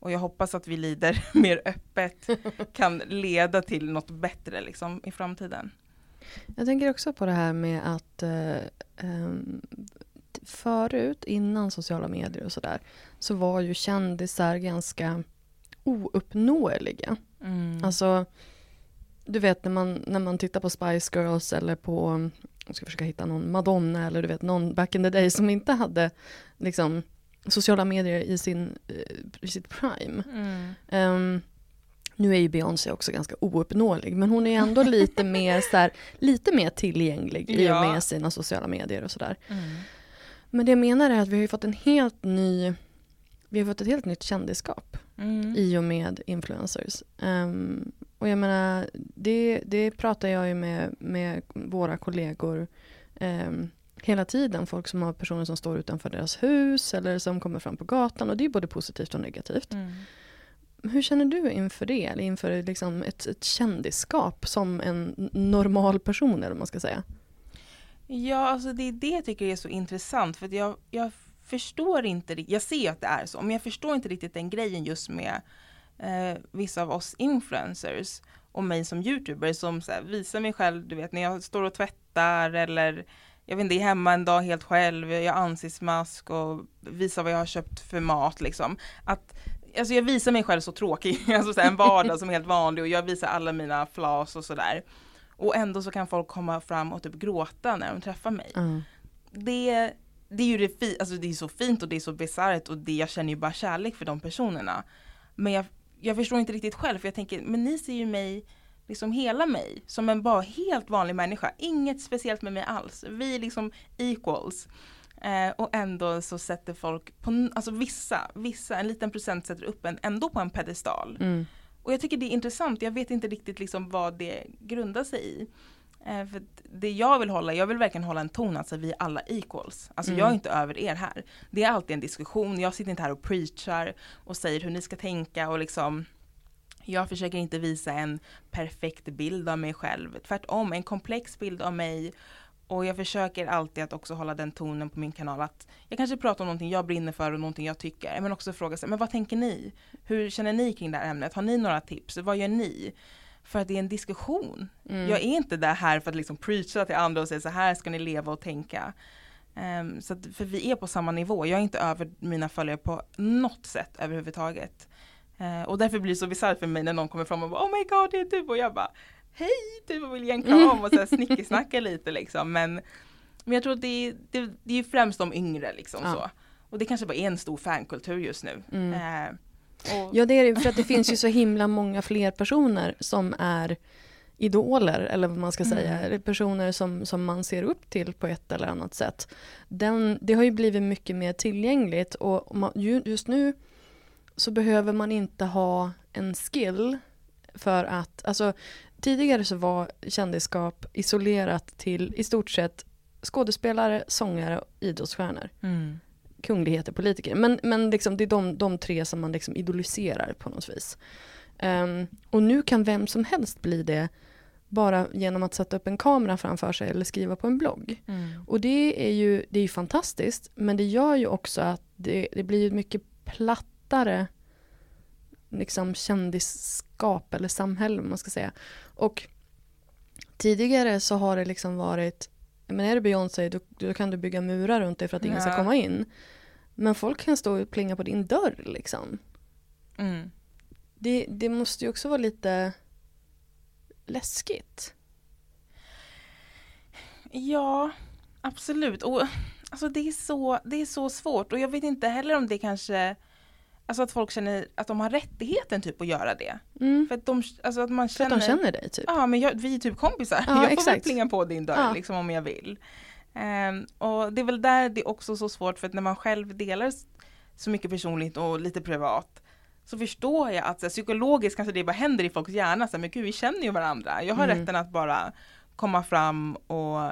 Och jag hoppas att vi lider <laughs> mer öppet kan leda till något bättre liksom i framtiden. Jag tänker också på det här med att eh, ehm, förut, innan sociala medier och sådär, så var ju kändisar ganska ouppnåeliga. Mm. Alltså, du vet när man, när man tittar på Spice Girls eller på, jag ska försöka hitta någon Madonna eller du vet någon back in the day som inte hade liksom sociala medier i, sin, eh, i sitt prime. Mm. Ehm, nu är ju Beyoncé också ganska ouppnåelig men hon är ändå lite <laughs> mer, så här, lite mer tillgänglig i och med sina sociala medier och sådär. Mm. Men det jag menar är att vi har ju fått en helt ny vi har fått ett helt nytt kändisskap Mm. i och med influencers. Ehm, och jag menar, det, det pratar jag ju med, med våra kollegor ehm, hela tiden. Folk som har personer som står utanför deras hus eller som kommer fram på gatan och det är både positivt och negativt. Mm. Hur känner du inför det? Eller inför liksom ett, ett kändisskap som en normal person eller vad man ska säga? Ja, alltså det är det jag tycker är så intressant för jag, jag förstår inte jag ser att det är så, men jag förstår inte riktigt den grejen just med eh, vissa av oss influencers och mig som youtuber som så här, visar mig själv, du vet när jag står och tvättar eller jag vet inte, är hemma en dag helt själv, jag har ansiktsmask och visar vad jag har köpt för mat liksom. Att, alltså jag visar mig själv så tråkig, <laughs> alltså så en vardag som är helt vanlig och jag visar alla mina flas och sådär. Och ändå så kan folk komma fram och typ gråta när de träffar mig det, det är ju det, fi, alltså det är så fint och det är så bisarrt och det, jag känner ju bara kärlek för de personerna. Men jag, jag förstår inte riktigt själv för jag tänker, men ni ser ju mig, liksom hela mig, som en bara helt vanlig människa. Inget speciellt med mig alls. Vi är liksom equals. Eh, och ändå så sätter folk, på, alltså vissa, vissa, en liten procent sätter upp en ändå på en pedestal. Mm. Och jag tycker det är intressant, jag vet inte riktigt liksom vad det grundar sig i. Eh, för det jag vill hålla, jag vill verkligen hålla en ton, alltså vi är alla equals. Alltså Mm. jag är inte över er här. Det är alltid en diskussion, jag sitter inte här och preachar och säger hur ni ska tänka och liksom jag försöker inte visa en perfekt bild av mig själv. Tvärtom, en komplex bild av mig. Och jag försöker alltid att också hålla den tonen på min kanal. Att jag kanske pratar om någonting jag brinner för och någonting jag tycker. Men också fråga sig, men vad tänker ni? Hur känner ni kring det här ämnet? Har ni några tips? Vad gör ni? För att det är en diskussion. Mm. Jag är inte där här för att liksom preacha till andra och säga så här ska ni leva och tänka. Ehm, så att, för vi är på samma nivå. Jag är inte över mina följare på något sätt överhuvudtaget. Eh, och därför blir det så bisarrt för mig när någon kommer fram och bara Oh my god det är du och jag bara Hej du och vill ge en kram och så snickesnacka lite liksom. Men, men jag tror att det är, det, det är främst de yngre liksom Ja. så. Och det kanske bara är en stor fankultur just nu. Mm. Eh, och, Ja det är det, för att det finns ju så himla många fler personer som är idoler eller vad man ska Mm. säga, personer som, som man ser upp till på ett eller annat sätt. Den, det har ju blivit mycket mer tillgängligt och man, ju- just nu så behöver man inte ha en skill för att, alltså tidigare så var kändisskap isolerat till i stort sett skådespelare, sångare och idrottsstjärnor mm. kungligheter, politiker. Men, men liksom, det är de, de tre som man liksom idoliserar på något vis. Ehm, och nu kan vem som helst bli det bara genom att sätta upp en kamera framför sig eller skriva på en blogg. Mm. Och det är ju, det är fantastiskt, men det gör ju också att det, det blir mycket plattare liksom kändisskap eller samhälle, om man ska säga. Och tidigare så har det liksom varit, men är det Beyoncé då, då kan du bygga murar runt dig för att ingen ska Ja. komma in. Men folk kan stå och plinga på din dörr liksom. Mm. Det, det måste ju också vara lite läskigt. Ja, absolut. Och alltså det är, så, det är så svårt och jag vet inte heller om det kanske Alltså att folk känner att de har rättigheten typ att göra det. Mm. För att, de, alltså att man För känner att de känner dig typ. Ja men jag, vi är typ kompisar. Ja, <laughs> jag får väl exakt. plinga på din dörr Ja. liksom om jag vill. Ehm, och det är väl där det är också så svårt för att när man själv delar så mycket personligt och lite privat så förstår jag att så här, psykologiskt kanske det bara händer i folks hjärna. Så här, men gud vi känner ju varandra. Jag har Mm. rätten att bara komma fram och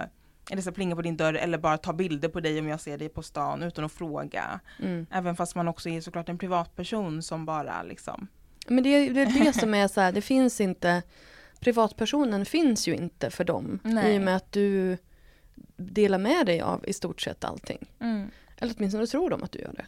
eller så plinga på din dörr eller bara ta bilder på dig om jag ser dig på stan utan att fråga. Mm. Även fast man också är såklart en privatperson som bara liksom Men det är det, är det som är så här, det finns inte, privatpersonen finns ju inte för dem. Nej. I och med att du delar med dig av i stort sett allting. Eller åtminstone tror de att du gör det.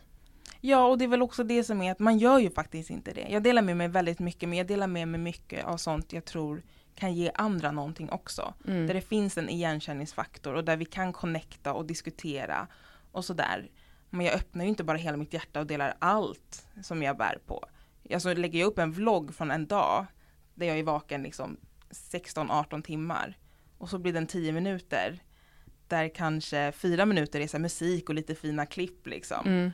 Ja, och det är väl också det som är att man gör ju faktiskt inte det. Jag delar med mig väldigt mycket, men jag delar med mig mycket av sånt jag tror kan ge andra någonting också. Mm. Där det finns en igenkänningsfaktor och där vi kan connecta och diskutera och sådär. Men jag öppnar ju inte bara hela mitt hjärta och delar allt som jag bär på. Alltså lägger jag upp en vlogg från en dag där jag är vaken liksom 16-18 timmar och så blir den 10 minuter där kanske fyra minuter är så musik och lite fina klipp liksom. Mm.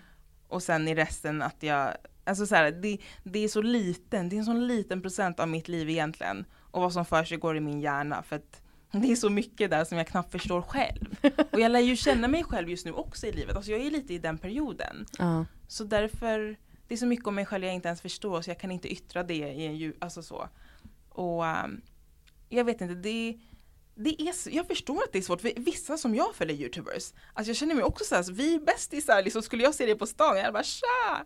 Och sen i resten att jag, alltså så här, det, det är så liten, det är en sån liten procent av mitt liv egentligen. Och vad som för sig går i min hjärna för att det är så mycket där som jag knappt förstår själv. <laughs> Och jag lär ju känna mig själv just nu också i livet, alltså jag är lite i den perioden. Ja. Så därför, det är så mycket om mig själv jag inte ens förstår så jag kan inte yttra det i en ljud, alltså så. Och ehm, jag vet inte, det, det är, jag förstår att det är svårt för vissa som jag följer youtubers, alltså jag känner mig också så här, så vi är bästisar, liksom skulle jag se det på stan, jag hade bara tja!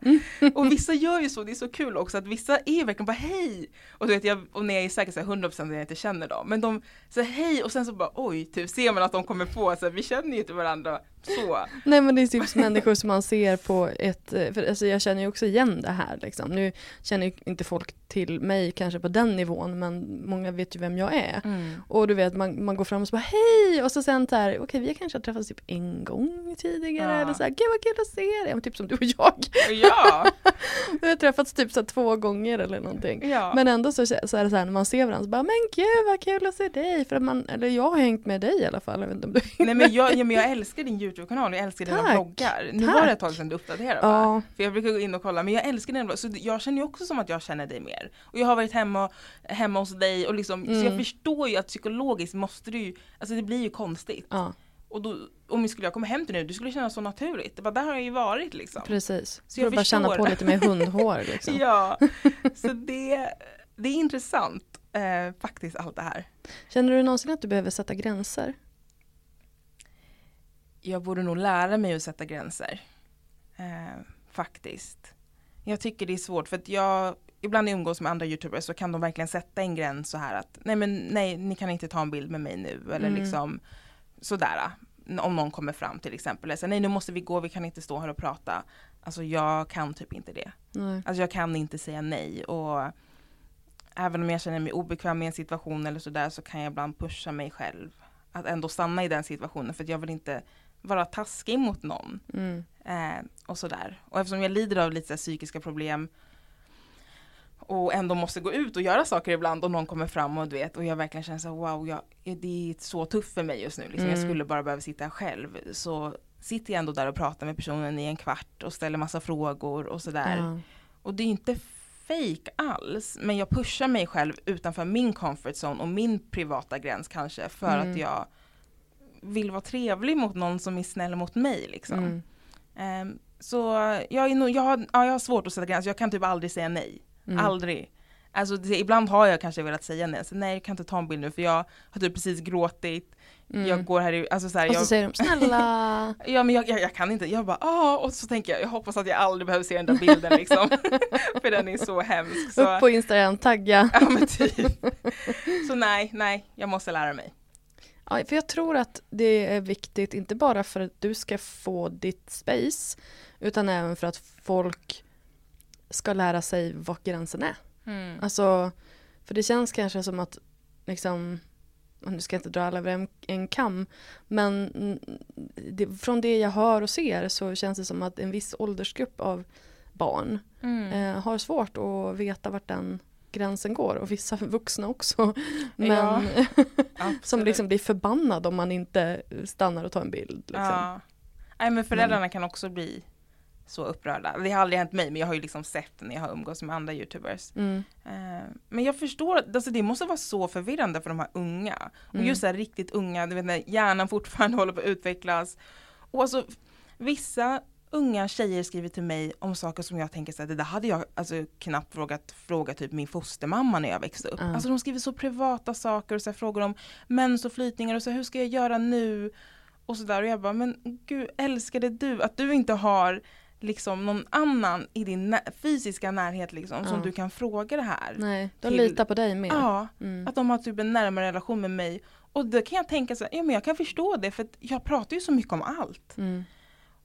<laughs> Och vissa gör ju så, det är så kul också att vissa är verkligen bara hej! Och, du vet, jag, och när jag är säker så här 100% när jag inte känner dem, men de säger hej och sen så bara oj, typ ser man att de kommer på så här, vi känner ju inte varandra så. Nej men det är typ människor som man ser på ett, eh, för alltså jag känner ju också igen det här liksom. Nu känner ju inte folk till mig kanske på den nivån men många vet ju vem jag är. Och du vet man, man går fram och så bara hej och så sen så här okej vi kanske har träffats typ en gång tidigare Ja. eller så här gud vad kul att se dig. Men Typ som du och jag. Ja! <laughs> Vi har träffats typ så här två gånger eller någonting. ja. Men ändå så, så är det så här när man ser varandra så bara men gud vad kul att se dig. För att man, eller jag har hängt med dig i alla fall. Jag vet inte om du Nej men jag, ja, men jag älskar din Youtube-kanal, jag älskar dina vloggar. Nu Tack. var det ett tag sedan du uppdaterade va? Ja. För jag brukar gå in och kolla, men jag älskar dina vloggar. Så jag känner ju också som att jag känner dig mer. Och jag har varit hemma, hemma hos dig och liksom, så jag Mm. förstår ju att psykologiskt måste du ju, alltså det blir ju konstigt. ja, Och då, om skulle jag komma hem till nu, det skulle kännas så naturligt. Det bara, där har jag ju varit liksom. precis. Så jag bara känna på lite mer hundhår <laughs> liksom. Ja, så det, det är intressant. eh, faktiskt allt det här. Känner du någonsin att du behöver sätta gränser? Jag borde nog lära mig att sätta gränser. Eh, faktiskt. Jag tycker det är svårt för att jag ibland när jag umgås med andra youtubers så kan de verkligen sätta en gräns så här att nej men nej ni kan inte ta en bild med mig nu eller Mm. liksom sådär om någon kommer fram till exempel. Så, nej nu måste vi gå, vi kan inte stå här och prata. Alltså jag kan typ inte det. Nej. Alltså jag kan inte säga nej och även om jag känner mig obekväm i en situation eller sådär så kan jag ibland pusha mig själv att ändå stanna i den situationen för att jag vill inte vara taskig mot någon. Mm. Eh, och sådär. Och eftersom jag lider av lite psykiska problem och ändå måste gå ut och göra saker ibland och någon kommer fram och du vet och jag verkligen känner så wow, jag, det är så tufft för mig just nu. Liksom. Jag Mm. skulle bara behöva sitta själv. Så sitter jag ändå där och pratar med personen i en kvart och ställer massa frågor och sådär. Ja. Och det är inte fake alls, men jag pushar mig själv utanför min comfort zone och min privata gräns kanske för Mm. att jag vill vara trevlig mot någon som är snäll mot mig liksom. Mm. Ehm, så jag, är nog, jag, har, ja, jag har svårt att sätta gränser, jag kan typ aldrig säga nej. Mm. Aldrig. Alltså det, ibland har jag kanske velat säga nej, så nej jag kan inte ta en bild nu för jag har typ precis gråtit, Mm. jag går här i, alltså så här, Och så jag, säger de snälla. <laughs> Ja men jag, jag, jag kan inte, jag bara ah och så tänker jag, jag hoppas att jag aldrig behöver se den där bilden liksom. <laughs> för den är så hemsk. Så, Upp på Instagram, tagga. <laughs> ja men typ. Så nej, nej, jag måste lära mig. Ja, för jag tror att det är viktigt, inte bara för att du ska få ditt space, utan även för att folk ska lära sig var gränsen är. Alltså, för det känns kanske som att, liksom, nu ska jag inte dra alla över en, en kam, men mm, det, från det jag hör och ser så känns det som att en viss åldersgrupp av barn Mm. eh, har svårt att veta vart den gränsen går och vissa vuxna också. Men Ja, <laughs> som liksom blir förbannad om man inte stannar och tar en bild. Liksom. Ja. Nej men föräldrarna kan också bli så upprörda. Det har aldrig hänt mig men jag har ju liksom sett när jag har umgås med andra youtubers. Mm. Eh, Men jag förstår, alltså det måste vara så förvirrande för de här unga. Och Mm. just så här riktigt unga, du vet när hjärnan fortfarande <laughs> håller på att utvecklas. Och alltså vissa unga tjejer skriver till mig om saker som jag tänker så här, det där hade jag alltså knappt frågat, frågat typ min fostermamma när jag växte upp. Ja. Alltså de skriver så privata saker och så här, frågor om mens och flytningar och så här, hur ska jag göra nu? Och sådär och jag bara, men gud älskade du att du inte har liksom någon annan i din nä- fysiska närhet liksom som Ja. du kan fråga det här. Nej, de Till- litar på dig mer. Ja, Mm. att de har typ en närmare relation med mig. Och då kan jag tänka så här, ja men jag kan förstå det för jag pratar ju så mycket om allt. Mm.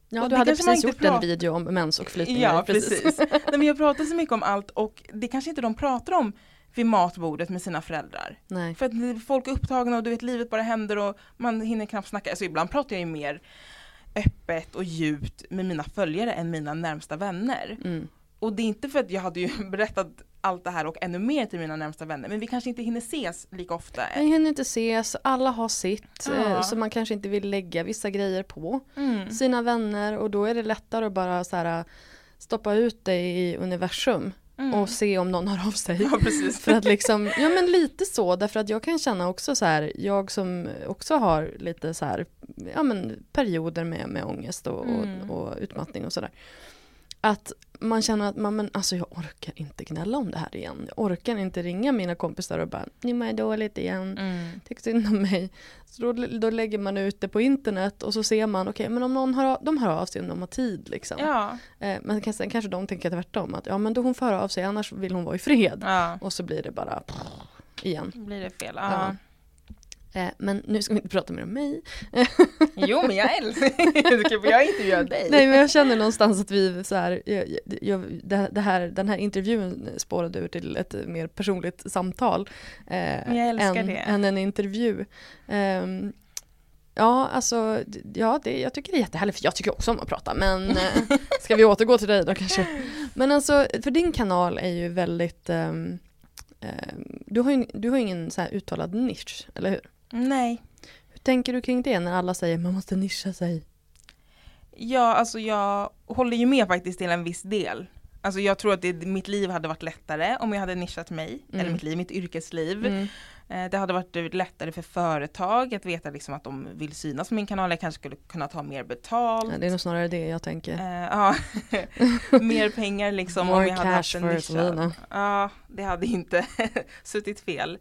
Ja, Och du hade precis gjort en video om mens och flytningar. Ja precis. <laughs> Nej, men jag pratar så mycket om allt och det kanske inte de pratar om vid matbordet med sina föräldrar. Nej. För att folk är upptagna och du vet livet bara händer och man hinner knappt snacka. Alltså ibland pratar jag ju mer öppet och djupt med mina följare än mina närmsta vänner. Mm. Och det är inte för att jag hade ju <laughs> berättat allt det här och ännu mer till mina närmsta vänner men vi kanske inte hinner ses lika ofta. Man hinner inte ses, alla har sitt, Ja. eh, så man kanske inte vill lägga vissa grejer på Mm. sina vänner och då är det lättare att bara så här, stoppa ut det i universum Mm. och se om någon hör av sig. Ja. <laughs> För att liksom, ja men lite så, därför att jag kan känna också så här, jag som också har lite så här, ja men perioder med, med ångest och, Mm. och, och utmattning och sådär. Att man känner att man, men alltså jag orkar inte gnälla om det här igen. Jag orkar inte ringa mina kompisar och bara, nu mår dåligt igen. Mm. Tyck synd om mig. Så då, då lägger man ut det på internet och så ser man, okej men om någon hör, av- de hör av sig om de har tid liksom. Ja. Eh, men sen kanske de tänker tvärtom, att ja men då hon får höra av sig annars vill hon vara i fred. ja. Och så blir det bara igen. Då blir det fel. Ja. Eh, men nu ska vi inte prata mer om mig. <laughs> Jo men jag älskar <laughs> jag intervjuar dig. Nej men jag känner någonstans att vi så här, jag, jag, det, här, den här intervjun spårade ur till ett mer personligt samtal. Eh, jag älskar än, det. än en intervju. Ehm, ja alltså, ja det, jag tycker det är jättehärligt, för jag tycker också om att prata men eh, <laughs> ska vi återgå till dig då kanske? Men alltså, för din kanal är ju väldigt ehm, du har ju du har ingen så här uttalad nisch, eller hur? Nej. Hur tänker du kring det när alla säger man måste nischa sig? Ja alltså jag håller ju med faktiskt till en viss del. Alltså jag tror att det, mitt liv hade varit lättare om jag hade nischat mig, Mm. eller mitt liv, mitt yrkesliv. Mm. Eh, Det hade varit lättare för företag att veta liksom att de vill synas på min kanal, jag kanske skulle kunna ta mer betalt. Ja, det är nog snarare det jag tänker. Eh, ja, <laughs> mer pengar liksom More om jag hade haft en. Selina. Ja, det hade inte <laughs> suttit fel.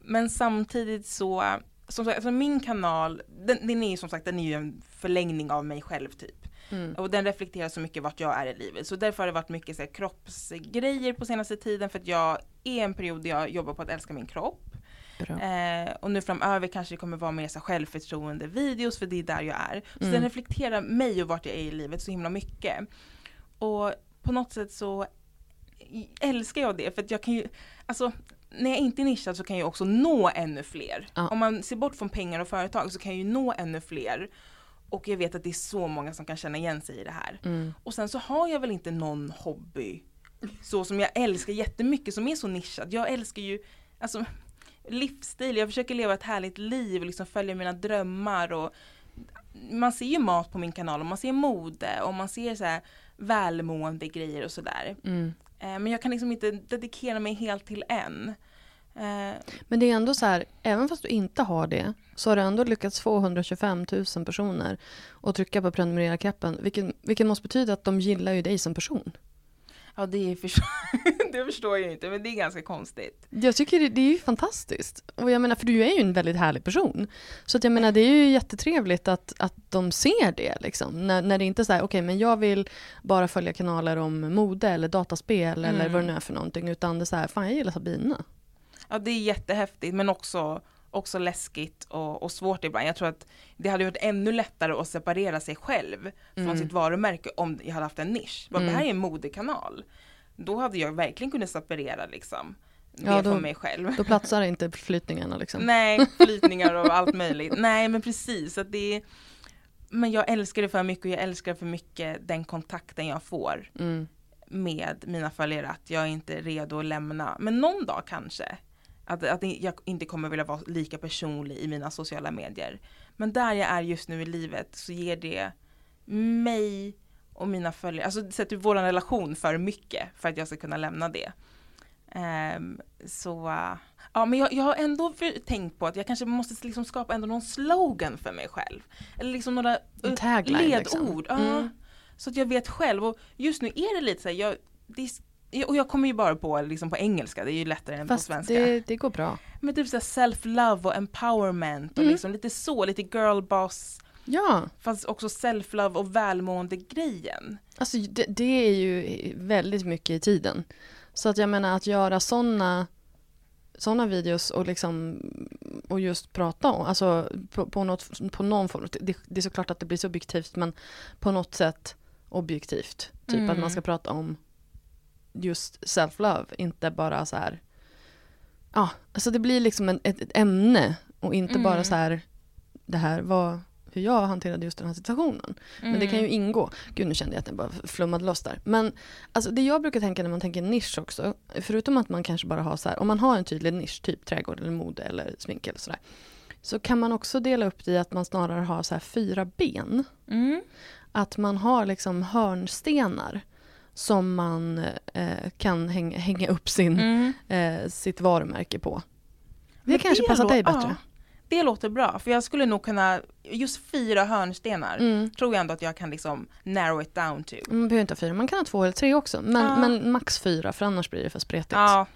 Men samtidigt så, som sagt, alltså min kanal, den, den är ju som sagt den är ju en förlängning av mig själv typ. Mm. Och den reflekterar så mycket vart jag är i livet. Så därför har det varit mycket så här, kroppsgrejer på senaste tiden för att jag är en period där jag jobbar på att älska min kropp. Eh, och nu framöver kanske det kommer vara mer så självförtroende videos för det är där jag är. Så Mm. den reflekterar mig och vart jag är i livet så himla mycket. Och på något sätt så älskar jag det för att jag kan ju, alltså när jag inte är nischad så kan jag också nå ännu fler. Ja. Om man ser bort från pengar och företag så kan jag ju nå ännu fler. Och jag vet att det är så många som kan känna igen sig i det här. Mm. Och sen så har jag väl inte någon hobby så som jag älskar jättemycket som är så nischad. Jag älskar ju alltså, livsstil, jag försöker leva ett härligt liv och liksom följa mina drömmar. Och man ser ju mat på min kanal och man ser mode och man ser så här välmående grejer och sådär. Mm. Eh, men jag kan liksom inte dedikera mig helt till en. Eh, Men det är ändå så här, även fast du inte har det, så har du ändå lyckats få 125 000 personer att trycka på prenumerera-knappen, vilket, vilket måste betyda att de gillar ju dig som person. Ja det, förstår, <laughs> det förstår jag inte men det är ganska konstigt. Jag tycker det, det är ju fantastiskt. Och jag menar, för du är ju en väldigt härlig person. Så att jag menar, det är ju jättetrevligt att, att de ser det liksom. När, när det inte är så här, okej men jag vill bara följa kanaler om mode eller dataspel eller Mm. vad det nu är för någonting. Utan det är så här, fan jag gillar Sabina. Ja det är jättehäftigt men också, också läskigt och, och svårt ibland. Jag tror att det hade varit ännu lättare att separera sig själv från Mm. sitt varumärke om jag hade haft en nisch. Bara, Mm. Det här är en modekanal. Då hade jag verkligen kunnat separera liksom. Det Ja, då- mig själv. Då platsar inte flytningarna liksom. Nej, flytningar och allt <laughs> möjligt. Nej men precis. Att det är, men jag älskar det för mycket och jag älskar för mycket den kontakten jag får Mm. med mina följare. Att jag är inte är redo att lämna. Men någon dag kanske. Att, att jag inte kommer vilja vara lika personlig i mina sociala medier. Men där jag är just nu i livet så ger det mig och mina följare, alltså sätter vår relation för mycket för att jag ska kunna lämna det. Ehm, så uh, ja, men jag, jag har ändå tänkt på att jag kanske måste liksom skapa ändå någon slogan för mig själv. Eller liksom några uh, tagline, ledord. liksom. Ja, Mm. Så att jag vet själv och just nu är det lite så här, jag, det är, och jag kommer ju bara på liksom på engelska, det är ju lättare än på Fast svenska. det, det går bra. Men typ såhär self-love och empowerment och Mm. liksom lite så, lite girl boss Ja, fast också self-love och välmående grejen. alltså det, det är ju väldigt mycket i tiden. Så att jag menar att göra sådana såna videos och liksom och just prata om, alltså på, på, något, på någon form, det, det är såklart att det blir subjektivt men på något sätt objektivt. Typ Mm. att man ska prata om just self-love, inte bara så här Ja, alltså det blir liksom en, ett, ett ämne och inte Mm. bara så här det här var hur jag hanterade just den här situationen. Men det kan ju ingå. Gud nu kände jag att jag bara flummade loss där. Men alltså, det jag brukar tänka när man tänker nisch också, förutom att man kanske bara har så här, om man har en tydlig nisch, typ trädgård eller mode eller smink eller sådär. Så kan man också dela upp det i att man snarare har så här fyra ben. Mm. Att man har liksom hörnstenar som man eh, kan hänga, hänga upp sin, Mm. eh, sitt varumärke på. Det Men kanske passar lå- dig bättre. Ja, det låter bra, för jag skulle nog kunna, just fyra hörnstenar Mm. tror jag ändå att jag kan liksom narrow it down to. Man behöver inte ha fyra, man kan ha två eller tre också. Men, Ja. men max fyra, för annars blir det för spretigt. Ja,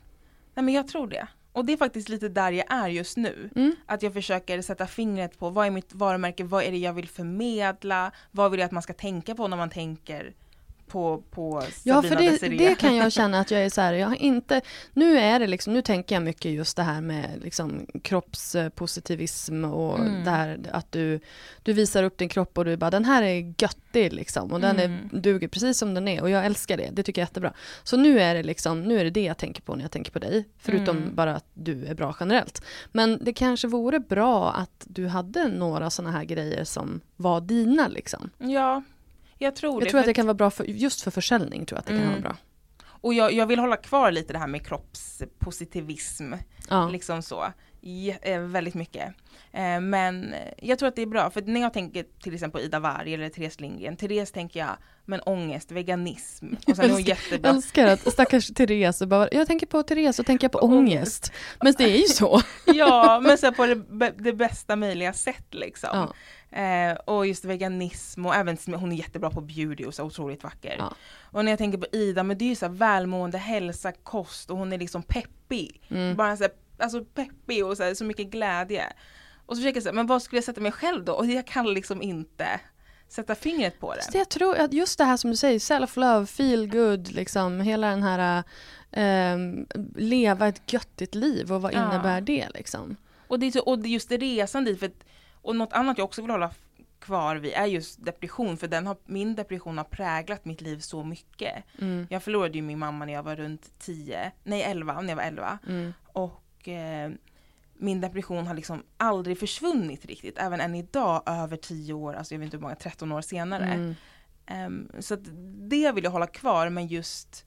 nej men jag tror det. Och det är faktiskt lite där jag är just nu. Mm. Att jag försöker sätta fingret på vad är mitt varumärke, vad är det jag vill förmedla, vad vill jag att man ska tänka på när man tänker på, på Ja, Sabina för det, Desiree. det kan jag känna att jag är så här, jag har inte, nu är det liksom, nu tänker jag mycket just det här med liksom kroppspositivism och Mm. det här att du, du visar upp din kropp och du bara, den här är göttig liksom och den är, Mm. duger precis som den är och jag älskar det, det tycker jag är jättebra. Så nu är det liksom, nu är det det jag tänker på när jag tänker på dig, förutom Mm. bara att du är bra generellt. Men det kanske vore bra att du hade några sådana här grejer som var dina liksom. Ja, jag tror Jag det. tror att det kan vara bra för, just för försäljning tror jag att det kan Mm. vara bra. Och jag, jag vill hålla kvar lite det här med kroppspositivism, Ja. liksom så. Jä- eh, väldigt mycket. Eh, men jag tror att det är bra, för när jag tänker till exempel på Ida Warg eller Therese Lindgren, Therese tänker jag, men ångest, veganism, <laughs> och sen är hon Jag jättebra. älskar att stackars Therese bara, jag tänker på Therese och tänker på <laughs> ångest. Men det är ju så. <laughs> Ja, men så på det, det bästa möjliga sätt liksom. Ja. Eh, och just veganism och även, hon är jättebra på beauty och så otroligt vacker. Ja. Och när jag tänker på Ida, men det är ju så här välmående, hälsa, kost och hon är liksom peppig. Mm. Bara så här, alltså peppig och så, här, så mycket glädje. Och så försöker jag säga, men vad skulle jag sätta mig själv då? Och jag kan liksom inte sätta fingret på det. Så jag tror att just det här som du säger, self-love, feel good, liksom hela den här ehm, leva ett göttigt liv och vad Ja. innebär det liksom? Och, det är så, och just det resan dit, för att, och något annat jag också vill hålla kvar vid är just depression, för den har, min depression har präglat mitt liv så mycket. Mm. Jag förlorade ju min mamma när jag var runt 10, nej 11, när jag var 11. Mm. Och eh, min depression har liksom aldrig försvunnit riktigt, även än idag över 10 år, alltså jag vet inte hur många, 13 år senare. Mm. Ehm, så det vill jag hålla kvar, men just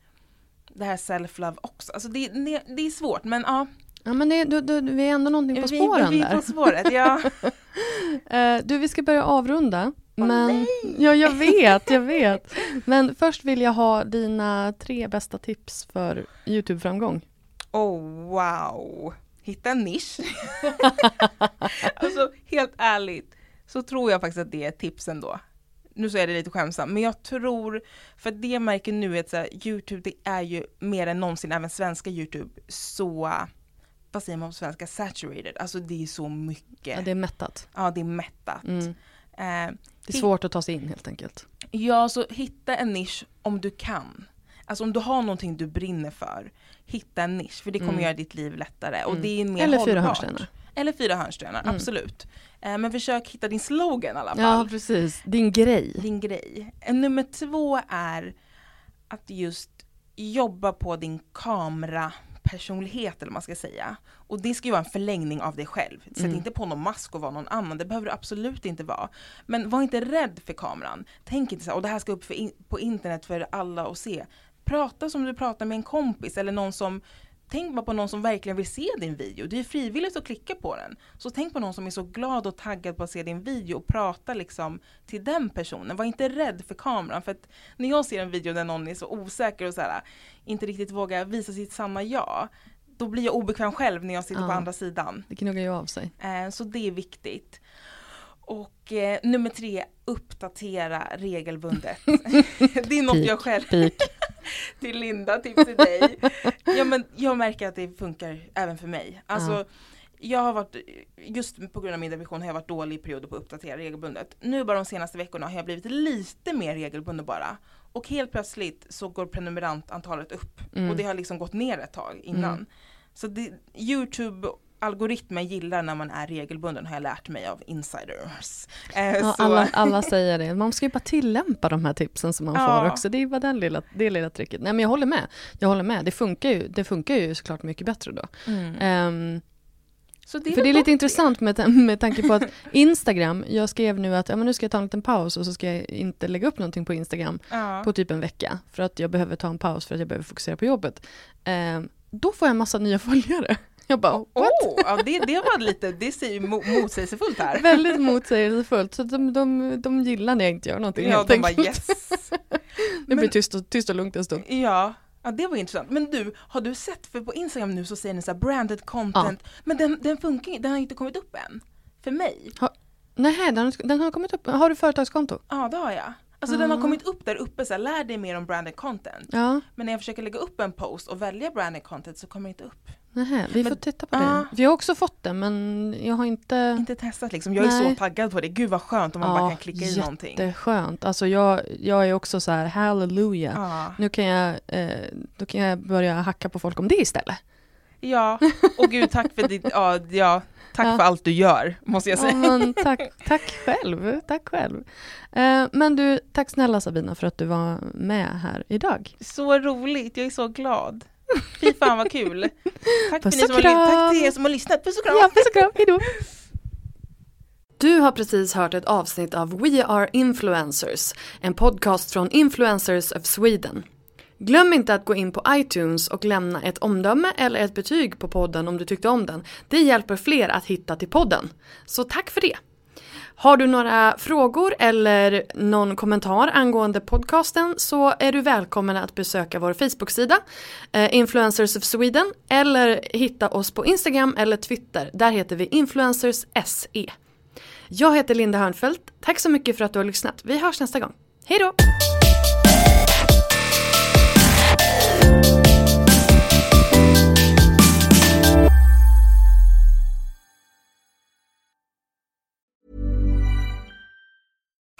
det här self-love också. Alltså det, det, det är svårt, men ja. Ja men det, du, du, vi är ändå någonting på vi, spåren vi är där. på spåret, ja. <laughs> Eh, du, vi ska börja avrunda. men, ja, jag vet, jag vet. Men först vill jag ha dina tre bästa tips för YouTube-framgång. Oh wow! Hitta en nisch. <laughs> alltså helt ärligt så tror jag faktiskt att det är ett tips ändå. Nu så är det lite skämtsamt, men jag tror, för det jag märker nu är att så här, Youtube det är ju mer än någonsin, även svenska Youtube, så, vad säger man på svenska, saturated. Alltså det är så mycket. Ja, det är mättat. Ja, det är mättat. Mm. Eh, Det är svårt att ta sig in helt enkelt. Ja, så hitta en nisch om du kan. Alltså om du har någonting du brinner för, hitta en nisch för det kommer Mm. göra ditt liv lättare och Mm. det är mer Eller fyra hörnstenar. Eller fyra hörnstenar, Mm. absolut. Eh, men försök hitta din slogan i alla fall. Ja, precis. Din grej. Din grej. Eh, Nummer två är att just jobba på din kamerapersonlighet eller vad man ska säga. Och det ska ju vara en förlängning av dig själv. Sätt Mm. inte på någon mask och vara någon annan, det behöver du absolut inte vara. Men var inte rädd för kameran. Tänk inte så här, och det här ska upp in- på internet för alla att se. Prata som du pratar med en kompis eller någon som Tänk bara på någon som verkligen vill se din video. Det är frivilligt att klicka på den. Så tänk på någon som är så glad och taggad på att se din video och prata liksom till den personen. Var inte rädd för kameran. För att när jag ser en video där någon är så osäker och så här, inte riktigt vågar visa sitt sanna jag. Då blir jag obekväm själv när jag sitter på Ja. andra sidan. Det gnuggar ju av sig. Eh, så det är viktigt. Och eh, nummer tre, uppdatera regelbundet. <laughs> det är något Peak, jag själv <laughs> till Linda, tips till dig. Ja men jag märker att det funkar även för mig. Alltså Ja. jag har varit, just på grund av min depression har jag varit dålig i perioder på att uppdatera regelbundet. Nu bara de senaste veckorna har jag blivit lite mer regelbunden bara. Och helt plötsligt så går prenumerantantalet upp. Mm. Och det har liksom gått ner ett tag innan. Mm. Så det, Youtube algoritmen gillar när man är regelbunden har jag lärt mig av insiders. Eh, Ja, alla, alla säger det. Man ska ju bara tillämpa de här tipsen som man Ja. får också. Det är bara den lilla, det lilla tricket. Nej men jag håller med. Jag håller med. Det funkar ju, det funkar ju såklart mycket bättre då. mm. Ehm, så för det är lite intressant med, med tanke på att Instagram, jag skrev nu att ja, men nu ska jag ta en liten paus och så ska jag inte lägga upp någonting på Instagram Ja. på typ en vecka. För att jag behöver ta en paus för att jag behöver fokusera på jobbet. Ehm, då får jag en massa nya <laughs> följare. Jag bara, Åh, ja, det, det var lite, det ser ju mo- motsägelsefullt här. väldigt motsägelsefullt. Så de, de, de gillar när jag inte gör någonting Ja, helt de bara enkelt. yes. <laughs> Det Men- blir tyst och, tyst och lugnt en stund. Ja, ja, det var intressant. Men du, har du sett, för på Instagram nu så säger ni så här branded content, men den, den funkar ju- den har inte kommit upp än. För mig. Nej, den, den har kommit upp. Har du företagskonto? Ja, det har jag. Alltså den har kommit upp där uppe, så här, lär dig mer om branded content. Ja, Men när jag försöker lägga upp en post och välja branded content så kommer det inte upp. Nej, vi Men- får titta på Ja. det. Vi har också fått det, men jag har inte... Inte testat liksom. Jag är Nej. så taggad på det. Gud vad skönt om man bara kan klicka i någonting. jätteskönt. Alltså jag, jag är också så här, halleluja. Ja. Nu kan jag, eh, då kan jag börja hacka på folk om det istället. ja, och gud tack för ditt, ja, ja tack Ja. för allt du gör, måste jag Ja, säga. men tack, tack själv. Tack själv. Eh, men du, tack snälla Sabina för att du var med här idag. Så roligt, jag är så glad. <laughs> Fy fan vad kul. Tack, Puss och ly- kram. tack till er som har lyssnat. Puss och kram. Ja, puss och kram. Hejdå. Du har precis hört ett avsnitt av We Are Influencers, en podcast från Influencers of Sweden. Glöm inte att gå in på iTunes och lämna ett omdöme eller ett betyg på podden om du tyckte om den. Det hjälper fler att hitta till podden. Så tack för det! Har du några frågor eller någon kommentar angående podcasten så är du välkommen att besöka vår Facebook-sida eh, Influencers of Sweden eller hitta oss på Instagram eller Twitter. Där heter vi Influencers SE. Jag heter Linda Hörnfeldt. Tack så mycket för att du har lyssnat. Vi hörs nästa gång. Hej då!